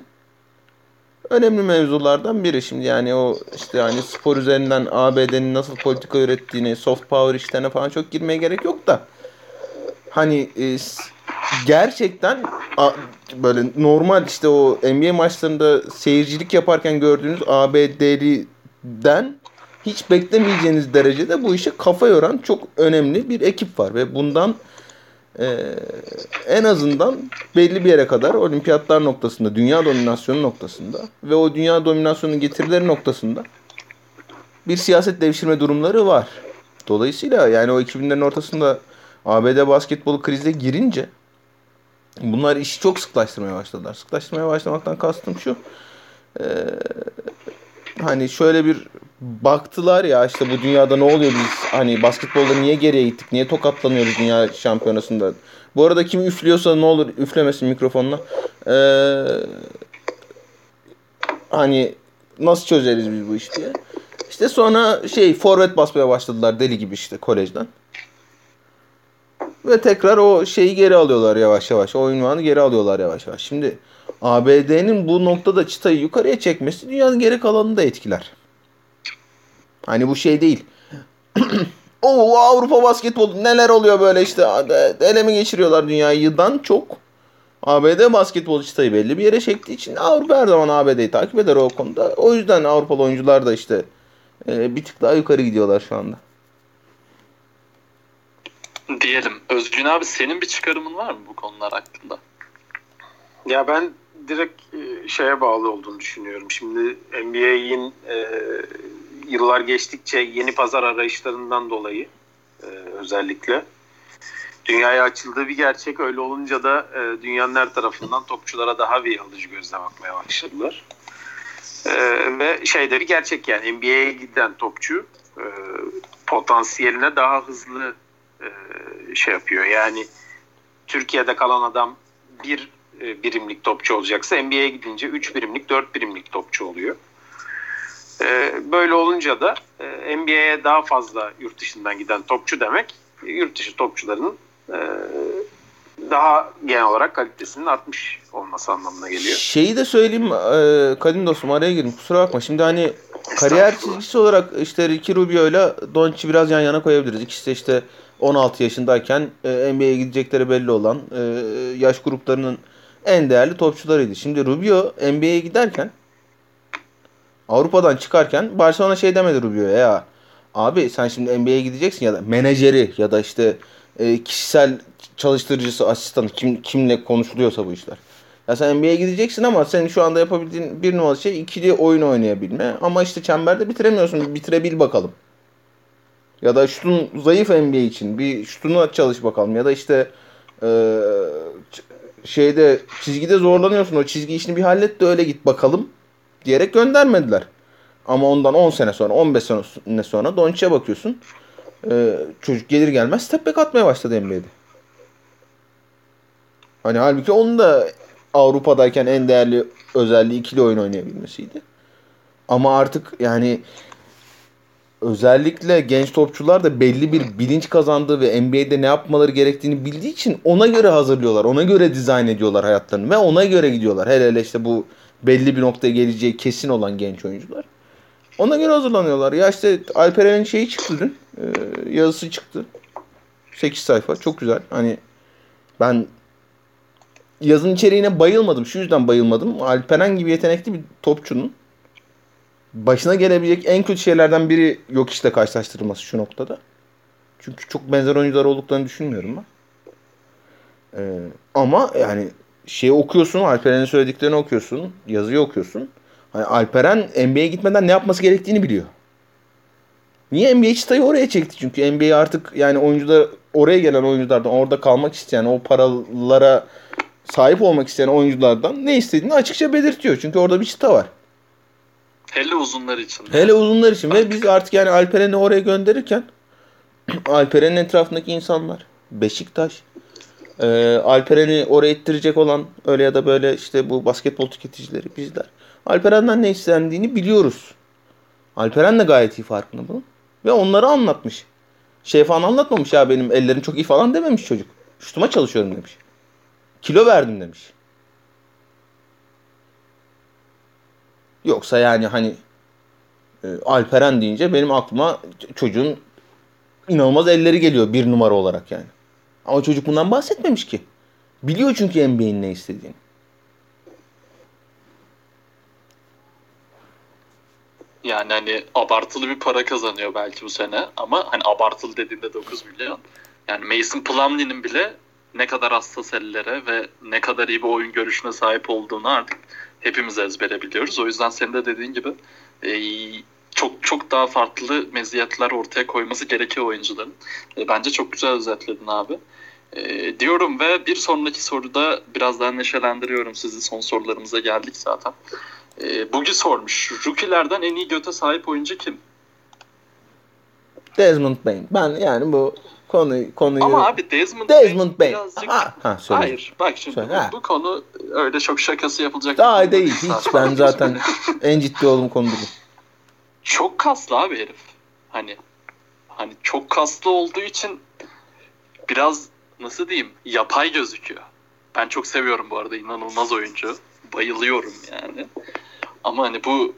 önemli mevzulardan biri. Şimdi yani o işte hani spor üzerinden ABD'nin nasıl politika ürettiğini, soft power işlerine falan çok girmeye gerek yok da hani e, gerçekten böyle normal işte o NBA maçlarında seyircilik yaparken gördüğünüz ABD'liden hiç beklemeyeceğiniz derecede bu işe kafa yoran çok önemli bir ekip var ve bundan e, en azından belli bir yere kadar olimpiyatlar noktasında, dünya dominasyonu noktasında ve o dünya dominasyonun getirileri noktasında bir siyaset devşirme durumları var. Dolayısıyla yani o 2000'lerin ortasında ABD basketbolu krize girince bunlar işi çok sıklaştırmaya başladılar. Sıklaştırmaya başlamaktan kastım şu. E, hani şöyle bir baktılar ya işte bu dünyada ne oluyor biz hani basketbolda niye geriye gittik niye tokatlanıyoruz dünya şampiyonasında. Bu arada kim üflüyorsa ne olur üflemesin mikrofonla. Ee, hani nasıl çözeriz biz bu işi diye. İşte sonra şey forvet basmaya başladılar deli gibi işte kolejden. Ve tekrar o şeyi geri alıyorlar yavaş yavaş. O ünvanı geri alıyorlar yavaş yavaş. Şimdi ABD'nin bu noktada çıtayı yukarıya çekmesi dünyanın geri kalanını da etkiler. Hani bu şey değil. o Avrupa basketbol neler oluyor böyle işte ele mi geçiriyorlar dünyayıdan çok. ABD basketbol çıtayı belli bir yere çektiği için Avrupa her zaman ABD'yi takip eder o konuda. O yüzden Avrupalı oyuncular da işte e, bir tık daha yukarı gidiyorlar şu anda. Diyelim. Özgün abi senin bir çıkarımın var mı bu konular hakkında? Ya ben direkt e, şeye bağlı olduğunu düşünüyorum. Şimdi NBA'in e, yıllar geçtikçe yeni pazar arayışlarından dolayı e, özellikle dünyaya açıldığı bir gerçek. Öyle olunca da e, dünyanın her tarafından topçulara daha bir alıcı gözle bakmaya başladılar. E, ve şey de bir gerçek yani NBA'ye giden topçu e, potansiyeline daha hızlı e, şey yapıyor. Yani Türkiye'de kalan adam bir e, birimlik topçu olacaksa NBA'ye gidince 3 birimlik 4 birimlik topçu oluyor. E, böyle olunca da NBA'ye daha fazla yurt dışından giden topçu demek yurt dışı topçuların e, daha genel olarak kalitesinin artmış olması anlamına geliyor. Şeyi de söyleyeyim e, Kadim dostum araya girdim kusura bakma. Şimdi hani kariyer çizgisi olarak işte Ricky Rubio ile Doncic'i biraz yan yana koyabiliriz. İkisi de işte 16 yaşındayken e, NBA'ye gidecekleri belli olan e, yaş gruplarının en değerli topçularıydı. Şimdi Rubio NBA'ye giderken Avrupa'dan çıkarken Barcelona şey demedi Rubio'ya ya abi sen şimdi NBA'ye gideceksin ya da menajeri ya da işte e, kişisel çalıştırıcısı, asistanı kim kimle konuşuluyorsa bu işler. Ya sen NBA'ye gideceksin ama senin şu anda yapabildiğin bir numaralı şey ikili oyun oynayabilme. Ama işte çemberde bitiremiyorsun. Bitirebil bakalım. Ya da şutun zayıf NBA için bir şutunu çalış bakalım. Ya da işte e, şeyde çizgide zorlanıyorsun. O çizgi işini bir hallet de öyle git bakalım diyerek göndermediler. Ama ondan 10 sene sonra 15 sene sonra Doncic'e bakıyorsun. E, çocuk gelir gelmez step back atmaya başladı NBA'de. Hani halbuki onun da Avrupa'dayken en değerli özelliği ikili oyun oynayabilmesiydi. Ama artık yani özellikle genç topçular da belli bir bilinç kazandığı ve NBA'de ne yapmaları gerektiğini bildiği için ona göre hazırlıyorlar. Ona göre dizayn ediyorlar hayatlarını ve ona göre gidiyorlar. Hele hele işte bu belli bir noktaya geleceği kesin olan genç oyuncular. Ona göre hazırlanıyorlar. Ya işte Alperen'in şeyi çıktı dün. E, yazısı çıktı. 8 sayfa. Çok güzel. Hani ben yazın içeriğine bayılmadım. Şu yüzden bayılmadım. Alperen gibi yetenekli bir topçunun başına gelebilecek en kötü şeylerden biri yok işte karşılaştırılması şu noktada. Çünkü çok benzer oyuncular olduklarını düşünmüyorum ben. Ee, ama yani şeyi okuyorsun, Alperen'in söylediklerini okuyorsun, yazıyı okuyorsun. Hani Alperen NBA'ye gitmeden ne yapması gerektiğini biliyor. Niye NBA çıtayı oraya çekti? Çünkü NBA artık yani oyuncular oraya gelen oyunculardan orada kalmak isteyen o paralara sahip olmak isteyen oyunculardan ne istediğini açıkça belirtiyor. Çünkü orada bir çıta var. Hele uzunlar için. Hele uzunlar için ve biz artık yani Alperen'i oraya gönderirken Alperen'in etrafındaki insanlar Beşiktaş e, Alperen'i oraya ittirecek olan öyle ya da böyle işte bu basketbol tüketicileri bizler. Alperen'den ne istendiğini biliyoruz. Alperen de gayet iyi farkında bunun. Ve onları anlatmış. Şey falan anlatmamış ya benim ellerim çok iyi falan dememiş çocuk. Şutuma çalışıyorum demiş. Kilo verdim demiş. Yoksa yani hani e, Alperen deyince benim aklıma çocuğun inanılmaz elleri geliyor bir numara olarak yani. Ama çocuk bundan bahsetmemiş ki. Biliyor çünkü NBA'nin ne istediğini. Yani hani abartılı bir para kazanıyor belki bu sene ama hani abartılı dediğinde 9 milyon. Yani Mason Plumlee'nin bile ne kadar hassas ellere ve ne kadar iyi bir oyun görüşüne sahip olduğunu artık hepimiz ezbere biliyoruz. O yüzden senin de dediğin gibi e, çok çok daha farklı meziyetler ortaya koyması gerekiyor oyuncuların. E, bence çok güzel özetledin abi. E, diyorum ve bir sonraki soruda biraz daha neşelendiriyorum sizi. Son sorularımıza geldik zaten. E, Bugi sormuş. Rookie'lerden en iyi göte sahip oyuncu kim? Desmond Bain. Ben yani bu konuyu konuyu Ama abi Desmond, Desmond Bain. birazcık... Ha, ha, söyle. Hayır bak şimdi Söyle, bu, ha. bu konu öyle çok şakası yapılacak. Daha konu değil. Hiç ben zaten en ciddi olduğum konu bu. Çok kaslı abi herif. Hani hani çok kaslı olduğu için biraz nasıl diyeyim yapay gözüküyor. Ben çok seviyorum bu arada inanılmaz oyuncu. Bayılıyorum yani. Ama hani bu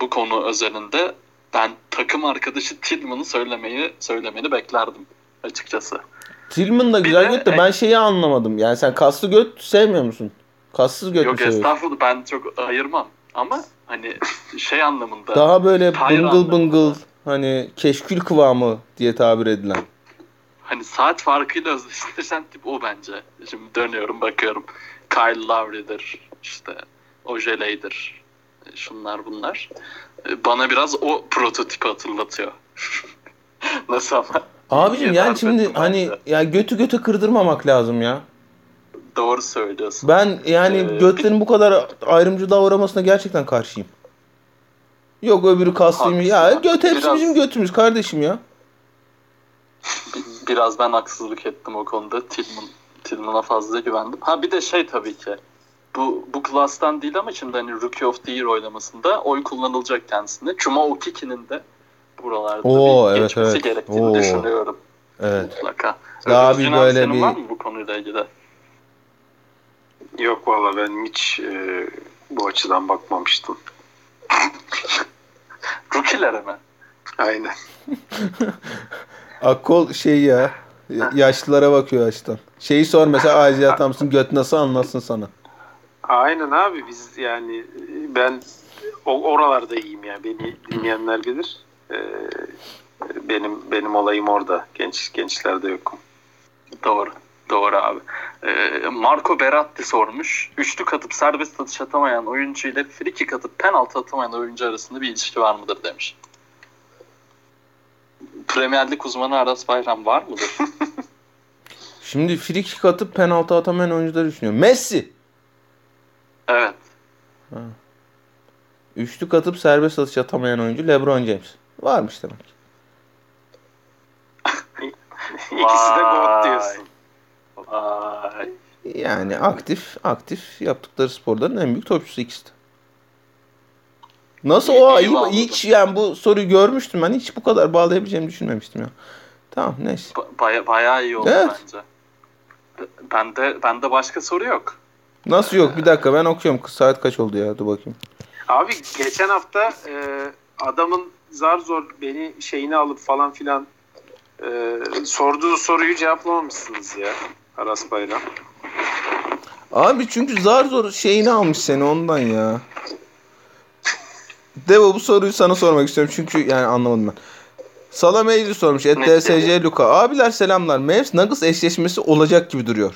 bu konu özelinde ben takım arkadaşı Tillman'ı söylemeyi söylemeni beklerdim açıkçası. Tillman da güzel göt de ben şeyi anlamadım. Yani sen kaslı göt sevmiyor musun? Kassız göt Yok estağfurullah ben çok ayırmam. Ama hani şey anlamında Daha böyle bıngıl bıngıl hani keşkül kıvamı diye tabir edilen. hani saat farkıyla özdeşleşen tip o bence. Şimdi dönüyorum bakıyorum. Kyle Lowry'dir işte Ojeley'dir. E, Şunlar bunlar. E, Bana biraz o prototipi hatırlatıyor. Nasıl ama? Abicim yani şimdi hani ya götü göte kırdırmamak lazım ya. Doğru söylüyorsun. Ben yani Ee, götlerin bu kadar ayrımcı davranmasına gerçekten karşıyım. Yok öbürü kaslıymış. Ya göt hepsi Biraz- bizim götümüz kardeşim ya. Bi- Biraz ben haksızlık ettim o konuda. Tillman, Tillman'a fazla güvendim. Ha bir de şey tabii ki. Bu, bu klastan değil ama şimdi hani Rookie of the Year oylamasında oy kullanılacak kendisine. Chuma Okiki'nin de buralarda Oo, bir evet, geçmesi evet. gerektiğini Oo. düşünüyorum Evet. mutlaka. Daha bir abi, böyle senin bir var mı bu konuyla ilgili? Yok valla ben hiç e, bu açıdan bakmamıştım. Rookie'lere mi? Aynen. Akol şey ya. Yaşlılara bakıyor yaştan. Şeyi sor mesela Aziz Thompson göt nasıl anlatsın sana. Aynen abi biz yani ben o, oralarda iyiyim yani beni dinleyenler bilir. E, benim benim olayım orada. Genç gençlerde yokum. Doğru. Doğru abi. Ee, Marco Beratti sormuş. Üçlük atıp serbest atış atamayan oyuncu ile free kick atıp penaltı atamayan oyuncu arasında bir ilişki var mıdır demiş. Premier Lig uzmanı Aras Bayram var mıdır? Şimdi free kick atıp penaltı atamayan oyuncuları düşünüyorum. Messi. evet. Üçlük atıp serbest atış atamayan oyuncu LeBron James. Varmış demek. İkisi de goat diyorsun. Vay. Yani aktif aktif yaptıkları sporların en büyük topçusu ikisi de. Nasıl o? iyi hiç yani bu soruyu görmüştüm ben. Hiç bu kadar bağlayabileceğimi düşünmemiştim ya. Tamam neyse. Ba- baya- bayağı iyi oldu Evet. bence. Bende bende başka soru yok. Nasıl yok? Bir dakika ben okuyorum. Saat kaç oldu ya? Dur bakayım. Abi geçen hafta e, adamın zar zor beni şeyini alıp falan filan e, sorduğu soruyu cevaplamamışsınız ya Aras Bayram. Abi çünkü zar zor şeyini almış seni ondan ya. Devo bu soruyu sana sormak istiyorum çünkü yani anlamadım ben. Salam Eylül sormuş. Et DSC Luka. Abiler selamlar. Mavs Nuggets eşleşmesi olacak gibi duruyor.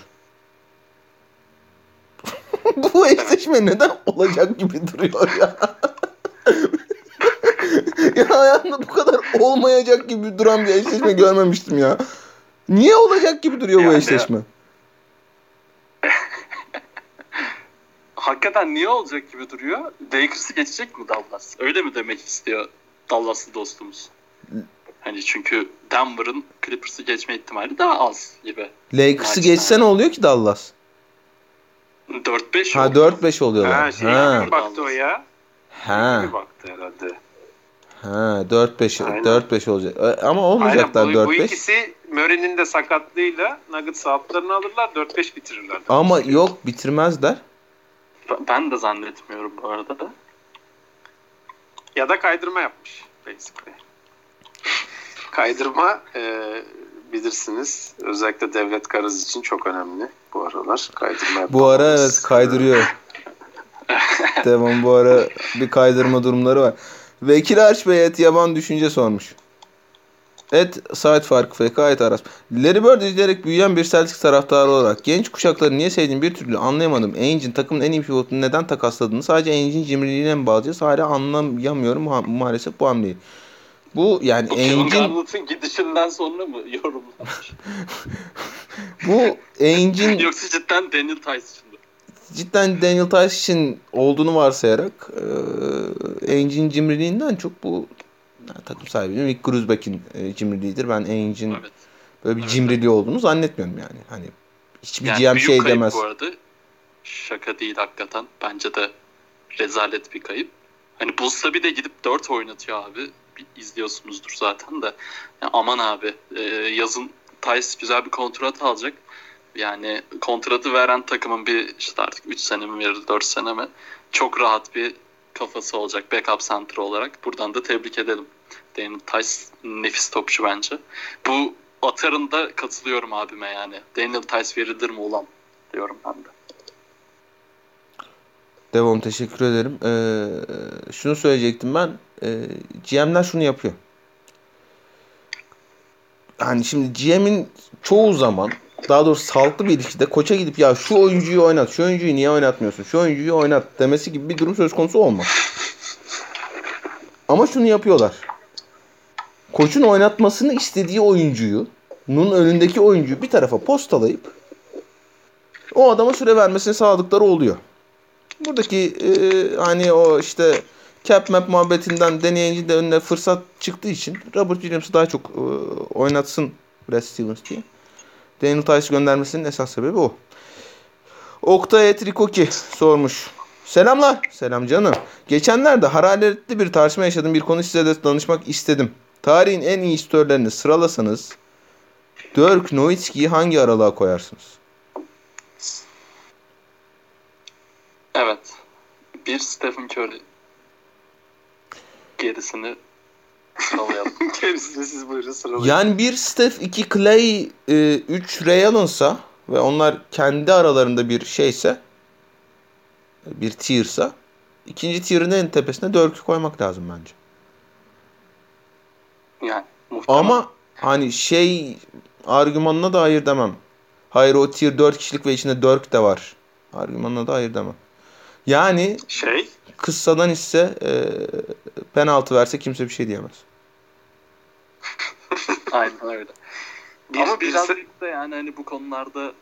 bu eşleşme neden olacak gibi duruyor ya? ya hayatımda bu kadar olmayacak gibi duran bir eşleşme görmemiştim ya. Niye olacak gibi duruyor bu Yani- eşleşme? Hakikaten niye olacak gibi duruyor? Lakers'ı geçecek mi Dallas? Öyle mi demek istiyor Dallas'lı dostumuz? Hani çünkü Denver'ın Clippers'ı geçme ihtimali daha az gibi. Lakers'ı geçse ne oluyor ki Dallas? 4-5 Ha oldu. 4-5 oluyorlar. Ha şey Ha. baktı o ya. Ha. Gibi baktı herhalde. Ha 4-5 Aynen. 4-5 olacak. E, Ama Aynen olmayacaklar bu, bu 4-5. ikisi Murray'nin de sakatlığıyla Nuggets altlarını alırlar 4-5 bitirirler. Ama yok bitirmezler. Ben- de zannetmiyorum bu arada da. Ya da kaydırma yapmış basically. Kaydırma e, bilirsiniz özellikle devlet karız için çok önemli bu aralar. Kaydırma Bu ara yapmamız. evet kaydırıyor. Devam bu ara bir kaydırma durumları var. Vekil Arç Bey et yaban düşünce sormuş. Et saat farkı FK et Aras. Larry Bird izleyerek büyüyen bir Celtics taraftarı olarak genç kuşakları niye sevdiğini bir türlü anlayamadım. Ainge'in takımın en iyi pivotunu neden takasladığını sadece Ainge'in cimriliğine mi bağlayacağız? Hala anlayamıyorum ha- maalesef bu hamleyi. Bu yani Ainge'in gidişinden sonra mı yorumlanmış? bu Ainge'in Yoksa cidden Daniel mi? Cidden Daniel Tice için olduğunu varsayarak e, Ainge'in cimriliğinden çok bu yani takım sahibinin Rick Gruzbeck'in e, cimriliğidir. Ben Ainge'in Evet. böyle bir Evet. cimriliği olduğunu zannetmiyorum yani. Hani hiçbir Yani GM şey demez. bu arada. Şaka değil hakikaten. Bence de rezalet bir kayıp. Hani Bulls'ta bir de gidip 4 oynatıyor abi. Bir izliyorsunuzdur zaten de. Ya aman abi e, yazın Tice güzel bir kontrat alacak. Yani kontratı veren takımın bir işte artık 3 sene mi verir 4 sene mi çok rahat bir kafası olacak backup center olarak. Buradan da tebrik edelim. Daniel Tice nefis topçu bence. Bu atarında katılıyorum abime yani. Daniel Tice verilir mi ulan diyorum ben de. Devam teşekkür ederim. Ee, şunu söyleyecektim ben. Ee, GM'ler şunu yapıyor. Hani şimdi GM'in çoğu zaman daha doğrusu sağlıklı bir ilişkide koça gidip ya şu oyuncuyu oynat, şu oyuncuyu niye oynatmıyorsun, şu oyuncuyu oynat demesi gibi bir durum söz konusu olmaz. Ama şunu yapıyorlar. Koçun oynatmasını istediği oyuncuyu, nun önündeki oyuncuyu bir tarafa postalayıp o adama süre vermesini sağladıkları oluyor. Buradaki e, hani o işte cap map muhabbetinden deneyince de önüne fırsat çıktığı için Robert Williams'ı daha çok e, oynatsın Brad Stevens diye. Daniel Tice göndermesinin esas sebebi o. Oktay Etrikoki sormuş. Selamlar. Selam canım. Geçenlerde hararetli bir tartışma yaşadığım bir konu size de danışmak istedim. Tarihin en iyi störlerini sıralasanız Dirk Nowitzki'yi hangi aralığa koyarsınız? Evet. Bir Stephen Curry. Gerisini sıralayalım. Gerisini siz buyurun sıralayın. Yani bir Steph, iki Clay, e, üç Ray Allen'sa ve onlar kendi aralarında bir şeyse bir tier'sa ikinci tier'ın en tepesine Dirk'ü koymak lazım bence. yani muhtemelen. Ama hani şey argümanına da hayır demem. Hayır o tier 4 kişilik ve içinde Dirk de var. Argümanına da hayır demem. Yani Şey kıssadan ise e, penaltı verse kimse bir şey diyemez. Aynen öyle. bir, Ama birisi- birazcık da yani hani bu konularda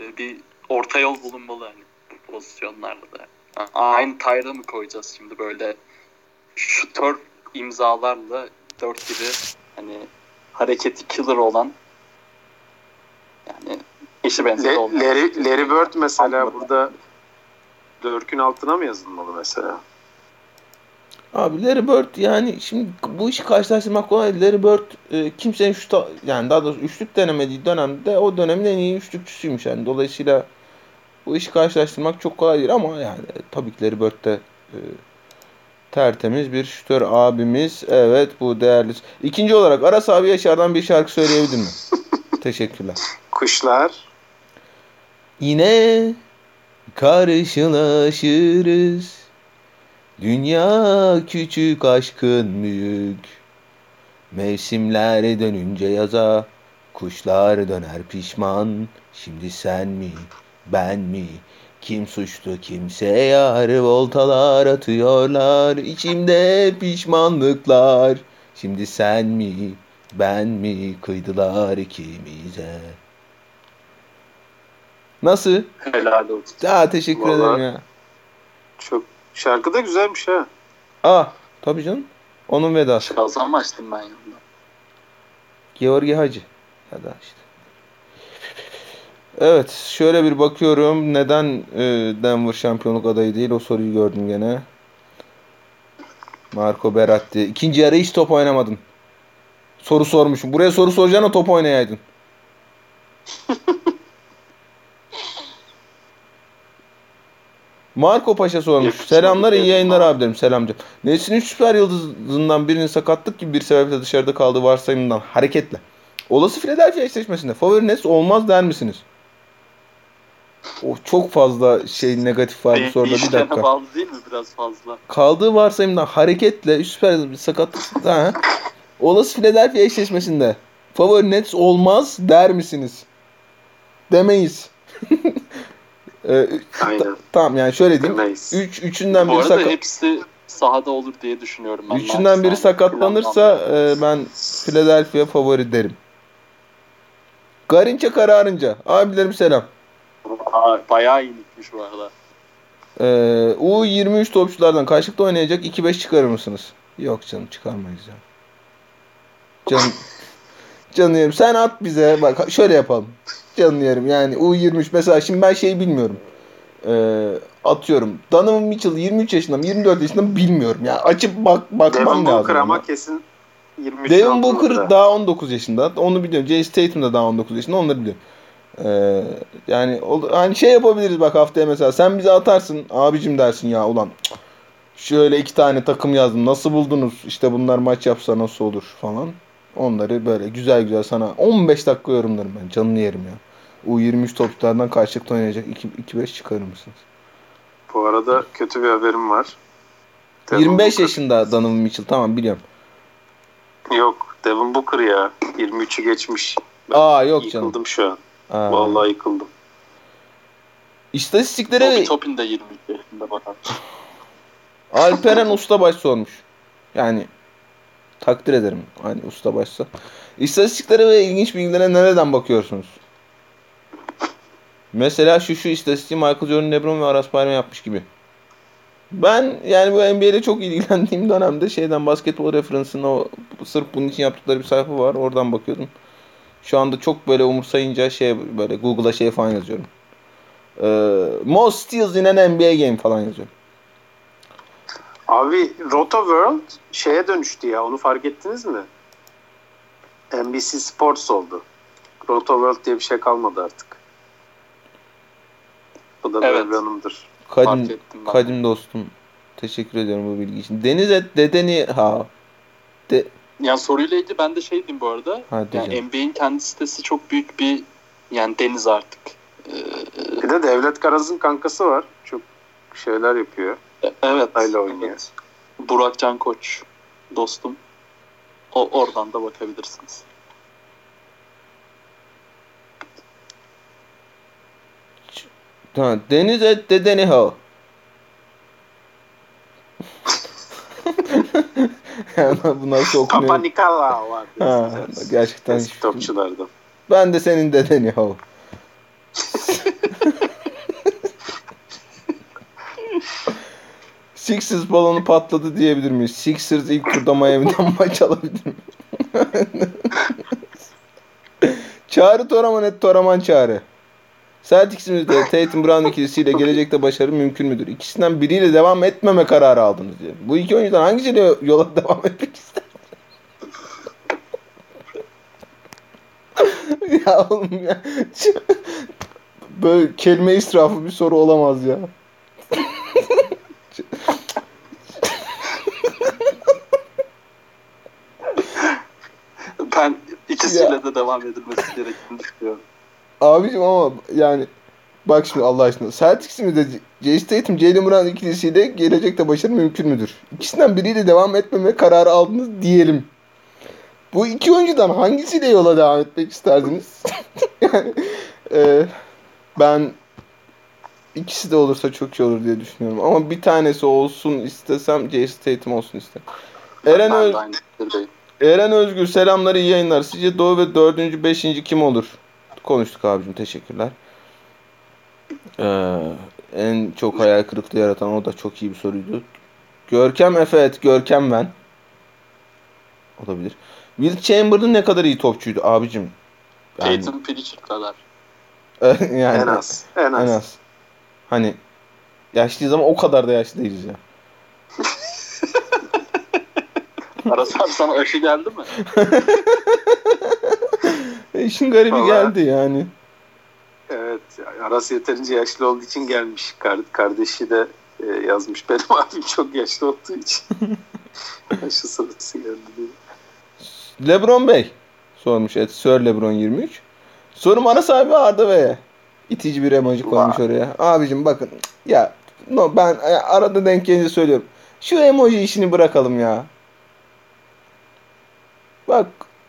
e, bir orta yol bulunmalı hani bu pozisyonlarda da. Aynı Tyra mı koyacağız şimdi böyle şutör imzalarla dört gibi hani hareketi killer olan yani işi benzeri olmayan. Larry, Larry Bird mesela Anladım. burada Dörk'ün altına mı yazılmalı mesela? Abi Larry Bird yani şimdi bu işi karşılaştırmak kolay. Larry Bird e, kimsenin şut yani daha doğrusu üçlük denemediği dönemde o dönemin en iyi üçlükçüsüymüş yani. Dolayısıyla bu işi karşılaştırmak çok kolay değil ama yani tabii ki Larry Bird de e, tertemiz bir şutör abimiz. Evet bu değerli. İkinci olarak Aras abi Yaşar'dan bir şarkı söyleyebilir mi? Teşekkürler. Kuşlar Yine karşılaşırız. Dünya küçük aşkın büyük. Mevsimler dönünce yaza, kuşlar döner pişman. Şimdi sen mi, ben mi? Kim suçlu kimse yar voltalar atıyorlar. İçimde pişmanlıklar. Şimdi sen mi, ben mi kıydılar ikimize? Nasıl? Helal olsun. Aa teşekkür Vallahi- ederim ya. çok şarkı da güzelmiş ha. Aa tabii canım. Onun vedası. Kazan açtım ben yanında. Georgi Hacı. Ya da işte. Evet şöyle bir bakıyorum. Neden e, Denver şampiyonluk adayı değil? O soruyu gördüm gene. Marco Beratti. İkinci yarı hiç top oynamadın. Soru sormuşum. Buraya soru soracağına top oynayaydın. Marco Paşa sormuş. Selamlar iyi bir yayınlar adam. abi derim. Selam canım. Nesin 3 süper yıldızından birinin sakatlık gibi bir sebeple dışarıda kaldığı varsayımından hareketle. Olası Philadelphia eşleşmesinde favori Nets olmaz der misiniz? O çok fazla şey negatif var bu soruda bir dakika. bağlı değil mi biraz fazla? Kaldığı varsayımdan hareketle 3 süper yıldız bir sakatlık ha. Olası Philadelphia eşleşmesinde favori Nets olmaz der misiniz? Demeyiz. Ee, Aynen. tamam yani şöyle diyeyim. Demeyiz. Üç, üçünden Bu biri arada sakat. hepsi sahada olur diye düşünüyorum ben. Üçünden biri sakatlanırsa e, ben Philadelphia favori derim. Garinçe kararınca. Abilerim selam. Aa, bayağı iyilikmiş bu arada. Ee, U23 topçulardan karşılıklı oynayacak 2-5 çıkarır mısınız? Yok canım çıkarmayız ya. Canım, canım. Sen at bize. Bak şöyle yapalım. Yerim. Yani U23 mesela şimdi ben şeyi bilmiyorum. Ee, atıyorum. Donovan Mitchell 23 yaşında mı 24 yaşında mı bilmiyorum. Yani açıp bak bakmam Devin lazım. Booker ona. ama kesin 23 Devin Booker daha 19 yaşında. Onu biliyorum. Jay Tatum da daha 19 yaşında. Onları biliyorum. Ee, yani hani şey yapabiliriz bak haftaya mesela. Sen bize atarsın. Abicim dersin ya ulan. Şöyle iki tane takım yazdım. Nasıl buldunuz? İşte bunlar maç yapsa nasıl olur falan. Onları böyle güzel güzel sana 15 dakika yorumlarım ben. Canını yerim ya. U23 topçulardan karşılıklı oynayacak 2-5 çıkarır mısınız? Bu arada kötü bir haberim var. Devin 25 Booker- yaşında Donovan Mitchell. Tamam biliyorum. Yok Devin Booker ya. 23'ü geçmiş. Ben Aa yok canım. Yıkıldım şu an. Aa. Vallahi yıkıldım. İstatistiklere Bobby Topin de 22 yaşında bakar. Alperen Ustabaş sormuş. Yani takdir ederim. Hani Ustabaşsa. İstatistiklere ve ilginç bilgilere nereden bakıyorsunuz? Mesela şu şu istatistiği Michael Jordan, LeBron ve Aras Bayram yapmış gibi. Ben yani bu NBA'de çok ilgilendiğim dönemde şeyden basketbol referensına o sırf bunun için yaptıkları bir sayfa var. Oradan bakıyordum. Şu anda çok böyle umursayınca şey böyle Google'a şey falan yazıyorum. Ee, most steals in an NBA game falan yazıyorum. Abi Roto World şeye dönüştü ya. Onu fark ettiniz mi? NBC Sports oldu. Roto World diye bir şey kalmadı artık. Bu da Evet. Hanım'dır. Fark Kadim, kadim dostum. Teşekkür ediyorum bu bilgi için. Deniz et dedeni ha. De, Yani soruyla ilgili ben de şey diyeyim bu arada. Hadi yani. NBA'in kendi sitesi çok büyük bir yani deniz artık. Ee, Bir de Devlet Karaz'ın kankası var. Çok şeyler yapıyor. Evet. Ayla oynuyor. evet. Burak Can Koç dostum. O, oradan da bakabilirsiniz. ha, deniz et dedeni ha. yani bu nasıl Papa okunuyor? Nikala var. Ha, gerçekten. Eski topçulardan. Ben de senin dedeni ha. Sixers balonu patladı diyebilir miyiz? Sixers ilk turda Miami'den maç alabilir mi? çağrı Toraman et Toraman çağrı. Celtics'imizde Tatum Brown ikilisiyle gelecekte başarı mümkün müdür? İkisinden biriyle devam etmeme kararı aldınız diye. Bu iki oyuncudan hangisiyle yola devam etmek ister? ya oğlum ya. Böyle kelime israfı bir soru olamaz ya. Ben ikisiyle Ya. de devam edilmesi gerektiğini düşünüyorum. Abicim ama yani bak şimdi Allah aşkına Celtics'in de Jason Tatum, Jalen Brown ikilisiyle gelecekte başarı mümkün müdür? İkisinden biriyle devam etmeme kararı aldınız diyelim. Bu iki oyuncudan hangisiyle yola devam etmek isterdiniz? yani e, ben ikisi de olursa çok iyi olur diye düşünüyorum. Ama bir tanesi olsun istesem Jason Tatum olsun isterim. Eren, Öz. Eren Özgür selamları iyi yayınlar. Sizce Doğu ve dördüncü, beşinci kim olur? Konuştuk abicim teşekkürler. Ee, en çok hayal kırıklığı yaratan o da çok iyi bir soruydu. Görkem Efe et Görkem ben. Olabilir. Will Chamberlain ne kadar iyi topçuydu abicim. Yani, Tatum Pritchard kadar. yani En az. En az. En az. Hani yaşlıyız ama o kadar da yaşlı değiliz ya. Aras abi sana aşı geldi mi? İşin garibi Vallahi- geldi yani. Evet. Aras yeterince yaşlı olduğu için gelmiş. Kar- kardeşi de e, yazmış. Benim abim çok yaşlı olduğu için. Aşı sırası geldi diye. Lebron Bey sormuş et Sir Lebron 23. Sorum Aras abi Arda Bey'e. İtici bir emoji koymuş Vay. oraya. Abicim bakın ya no, ben e, arada denk gelince söylüyorum. Şu emoji işini bırakalım ya. Bak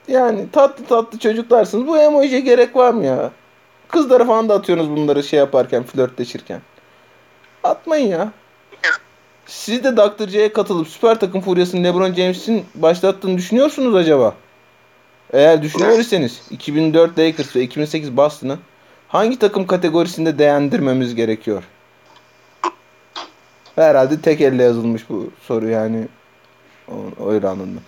yani tatlı tatlı çocuklarsınız. Bu emojiye gerek var mı ya? Kızlara falan da atıyorsunuz bunları şey yaparken, flörtleşirken. Atmayın ya. Siz de Dr. J'ye katılıp süper takım furyasını LeBron James'in başlattığını düşünüyorsunuz acaba? Eğer düşünüyorsanız 2004 Lakers ve 2008 Boston'ı hangi takım kategorisinde değerlendirmemiz gerekiyor? Herhalde tek elle yazılmış bu soru yani. Öyle anladım.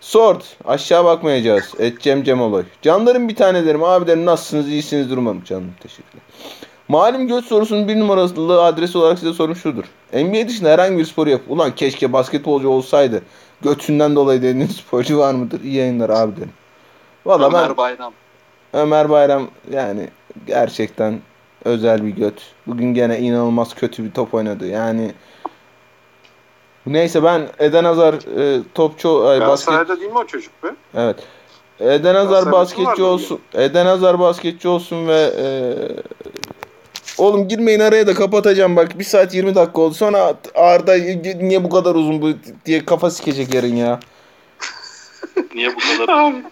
Sword. Aşağı bakmayacağız. Et Cem Cemoloy. Canlarım bir tanelerim. Abilerim nasılsınız? İyisiniz umarım. Canım teşekkürler. Malum göç sorusunun bir numaralı adres olarak size sorum şudur. NBA dışında herhangi bir spor yap. Ulan keşke basketbolcu olsaydı. Götünden dolayı dediğiniz sporcu var mıdır? İyi yayınlar abilerim. Valla Ömer ben Bayram. Ömer Bayram yani gerçekten özel bir göt. Bugün gene inanılmaz kötü bir top oynadı. Yani neyse ben Eden Hazar e, topçu ay, basket değil mi o çocuk be? evet. Eden Hazar basketçi olsun. Eden Hazar basketçi olsun ve e, Oğlum girmeyin araya da kapatacağım bak. 1 saat 20 dakika oldu. Sonra Arda niye bu kadar uzun bu diye kafa sikecek yarın ya. Niye bu kadar? Abi,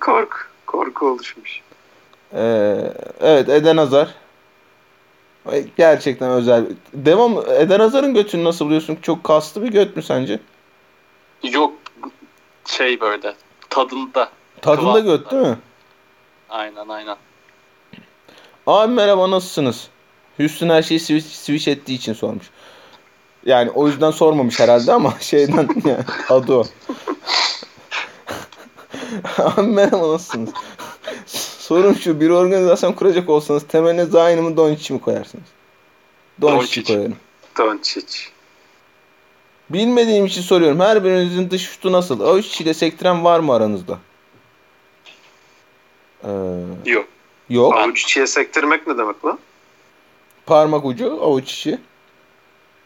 korku. Korku oluşmuş. Ee, evet Eden Hazar. Gerçekten özel. Devam Eden Hazar'ın götünü nasıl buluyorsun? Çok kaslı bir göt mü sence? Yok şey böyle tadında. Tadında Kıvamında. göt değil mi? Aynen aynen. Abi merhaba nasılsınız? Houston her şeyi switch, switch ettiği için sormuş. Yani o yüzden sormamış herhalde ama şeyden yani adı o. Abi merhaba nasılsınız? Sorum şu bir organizasyon kuracak olsanız temeline Zayn'ı mı Doncic'i mi koyarsınız? Doncic'i Doncic. koyarım. Doncic. Bilmediğim için soruyorum. Her birinizin dış şutu nasıl? Avuç ile sektiren var mı aranızda? Ee, Yok. yok. Avuç içiye sektirmek ne demek lan? Parmak ucu avuç içi.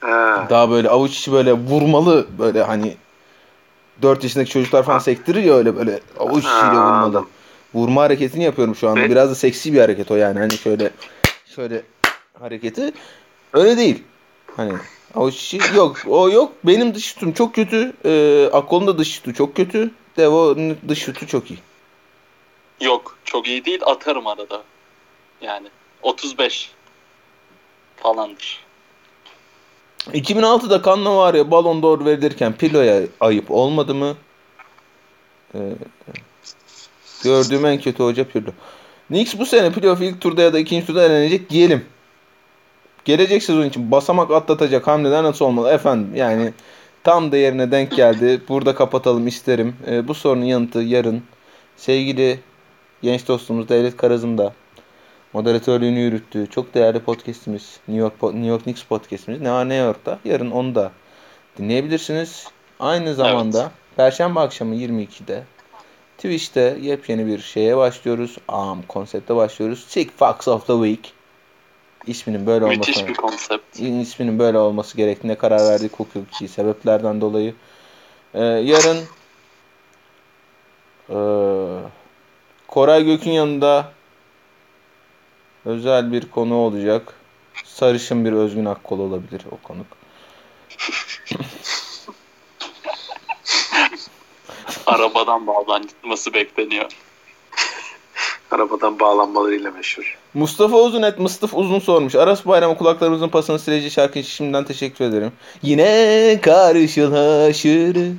He. Daha böyle avuç içi böyle vurmalı böyle hani 4 yaşındaki çocuklar falan sektirir ya öyle böyle avuç içiyle vurmalı. Vurma hareketini yapıyorum şu anda. Biraz da seksi bir hareket o yani. Hani şöyle şöyle hareketi. Öyle değil. Hani avuç içi yok. O yok. Benim dış şutum çok kötü. Ee, Akkol'un da dış şutu çok kötü. Devo'nun dış şutu çok iyi. Yok. Çok iyi değil. Atarım arada. Yani 35 falandır. 2006'da Cannavaro'ya Ballon d'Or verilirken Pirlo'ya ayıp olmadı mı? Ee, gördüğüm en kötü hoca Pirlo. Knicks bu sene playoff ilk turda ya da ikinci turda elenecek diyelim. Gelecek sezon için basamak atlatacak hamleler nasıl olmalı? Efendim yani tam da yerine denk geldi. Burada kapatalım isterim. Ee, bu sorunun yanıtı yarın. Sevgili genç dostumuz Devlet Karaz'ın da moderatörlüğünü yürüttüğü çok değerli podcastimiz New York New York Knicks podcastimiz ne var ne York'ta. Yarın onu da dinleyebilirsiniz. Aynı zamanda Perşembe akşamı 22'de Twitch'te yepyeni bir şeye başlıyoruz. Am konsepte başlıyoruz. Sick Fucks of the Week. İsminin böyle Müthiş olması bir konsept. isminin böyle olması gerektiğine karar verdik hukuki sebeplerden dolayı. Ee, yarın ee, Koray Gök'ün yanında özel bir konu olacak. Sarışın bir Özgün Akkol olabilir o konuk. Arabadan bağlanması bekleniyor. Arabadan bağlanmalarıyla meşhur. Mustafa Uzun et Mustafa Uzun sormuş. Aras Bayramı kulaklarımızın pasını sileceği şarkı için şimdiden teşekkür ederim. Yine karşılaşırız.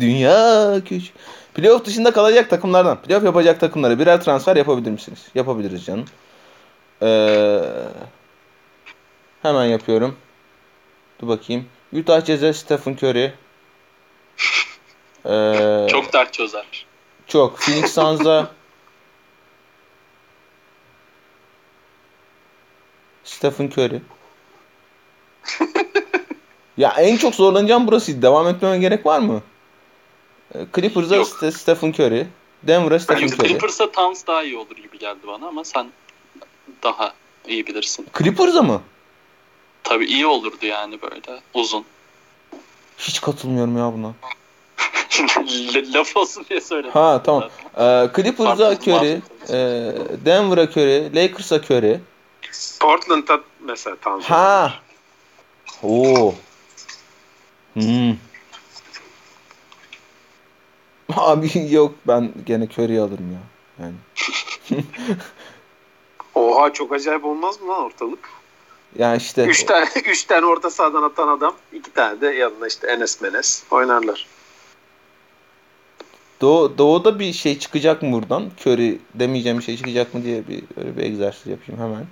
Dünya küçük. Playoff dışında kalacak takımlardan. Playoff yapacak takımlara birer transfer yapabilir misiniz? Yapabiliriz canım. Ee, hemen yapıyorum. Dur bakayım. Utah Jazz'e Stephen Curry. Ee, Çok dert çözer. çok. Phoenix Suns'a Stephen Curry. ya en çok zorlanacağım burası. Devam etmeme gerek var mı? Ee, Clippers'a. Ste- Stephen Curry. Denver'a Stephen Curry. Clippers'a Towns daha iyi olur gibi geldi bana ama sen daha iyi bilirsin. Clippers'a mı? Tabii iyi olurdu yani böyle uzun. Hiç katılmıyorum ya buna. Laf olsun diye söyledim. Ha tamam. Ee, Clippers'a Curry. E, Denver'a Curry. Lakers'a Curry. Portland'da mesela Tanzu. Ha. Oo. Hmm. Abi yok ben gene Curry'i alırım ya. Yani. Oha çok acayip olmaz mı lan ortalık? Yani işte Üç tane, üç tane orta sahadan atan adam. iki tane de yanına işte Enes Menes oynarlar. Doğu, doğuda bir şey çıkacak mı buradan? Curry demeyeceğim bir şey çıkacak mı diye bir öyle bir egzersiz yapayım hemen.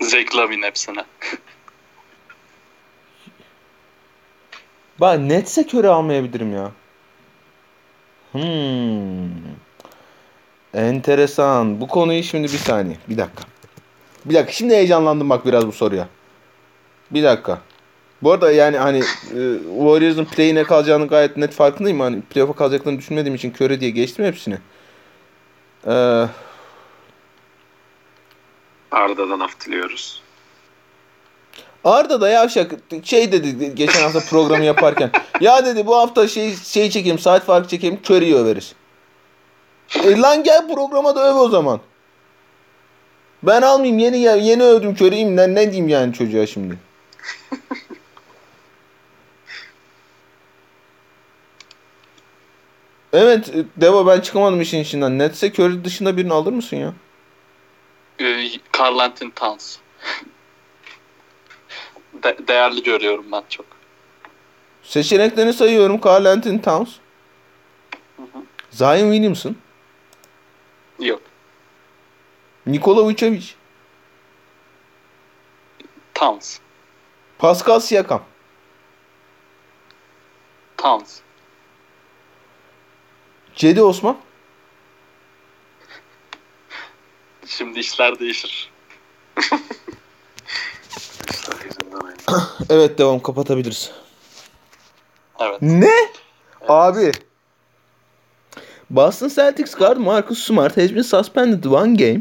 Zach Lavin hepsine. Bak netse Curry almayabilirim ya. Hmm. Enteresan. Bu konuyu şimdi bir saniye. Bir dakika. Bir dakika. Şimdi heyecanlandım bak biraz bu soruya. Bir dakika. Bu arada yani hani e, Warriors'ın play'ine kalacağını gayet net farkındayım. Hani playoff'a kalacaklarını düşünmediğim için Curry diye geçtim hepsini. Ee, Arda'dan af diliyoruz. Arda da yavşak şey dedi geçen hafta programı yaparken. ya dedi bu hafta şey şey çekeyim saat farkı çekeyim Curry'i överiz. E lan gel programa da öv o zaman. Ben almayayım yeni yeni övdüm Curry'im ne, ne diyeyim yani çocuğa şimdi. Evet e, Devo ben çıkamadım işin içinden. Netse Curry dışında birini alır mısın ya? Ee, Carl Anthony Towns. De- değerli görüyorum ben çok. Seçeneklerini sayıyorum. Carl Anthony Towns. Zion Williamson. Yok. Nikola Vucevic. Towns. Pascal Siakam. Towns. Cedi Osman. Şimdi işler değişir. Evet devam kapatabiliriz. Evet. Ne? Abi. Boston Celtics guard Marcus Smart has been suspended one game.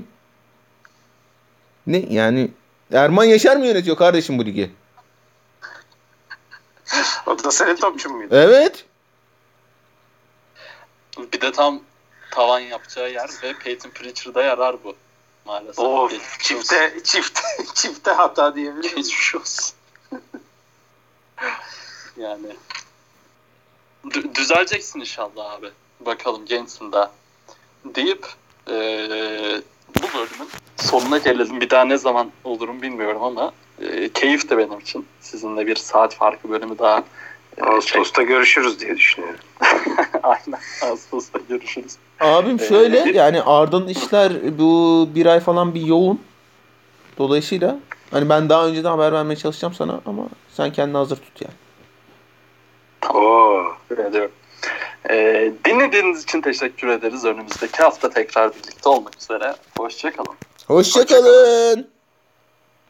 Ne yani Erman Yaşar mı yönetiyor kardeşim bu ligi? O da senin topçun muydu? Evet. Bir de tam tavan yapacağı yer ve Peyton Pritchard'a yarar bu. Maalesef. Of Geçmiş olsun. çifte çifte çifte hata diyebilir miyiz? Geçmiş olsun. yani. Dü- düzeleceksin inşallah abi. Bakalım gençsin daha. Deyip eee, bu bölümün sonuna gelelim. Bir daha ne zaman olurum bilmiyorum ama eee keyif de benim için. Sizinle bir saat farkı bölümü daha şey- Ağustos'ta görüşürüz diye düşünüyorum. Aynen. Ağustos'ta görüşürüz. Abim Ee, şöyle yani Arda'nın işler bu bir ay falan bir yoğun. Dolayısıyla hani ben daha önceden haber vermeye çalışacağım sana ama sen kendini hazır tut yani. Oo. Ediyorum. Ee, dinlediğiniz için teşekkür ederiz. Önümüzdeki hafta tekrar birlikte olmak üzere. Hoşçakalın. Hoşçakalın.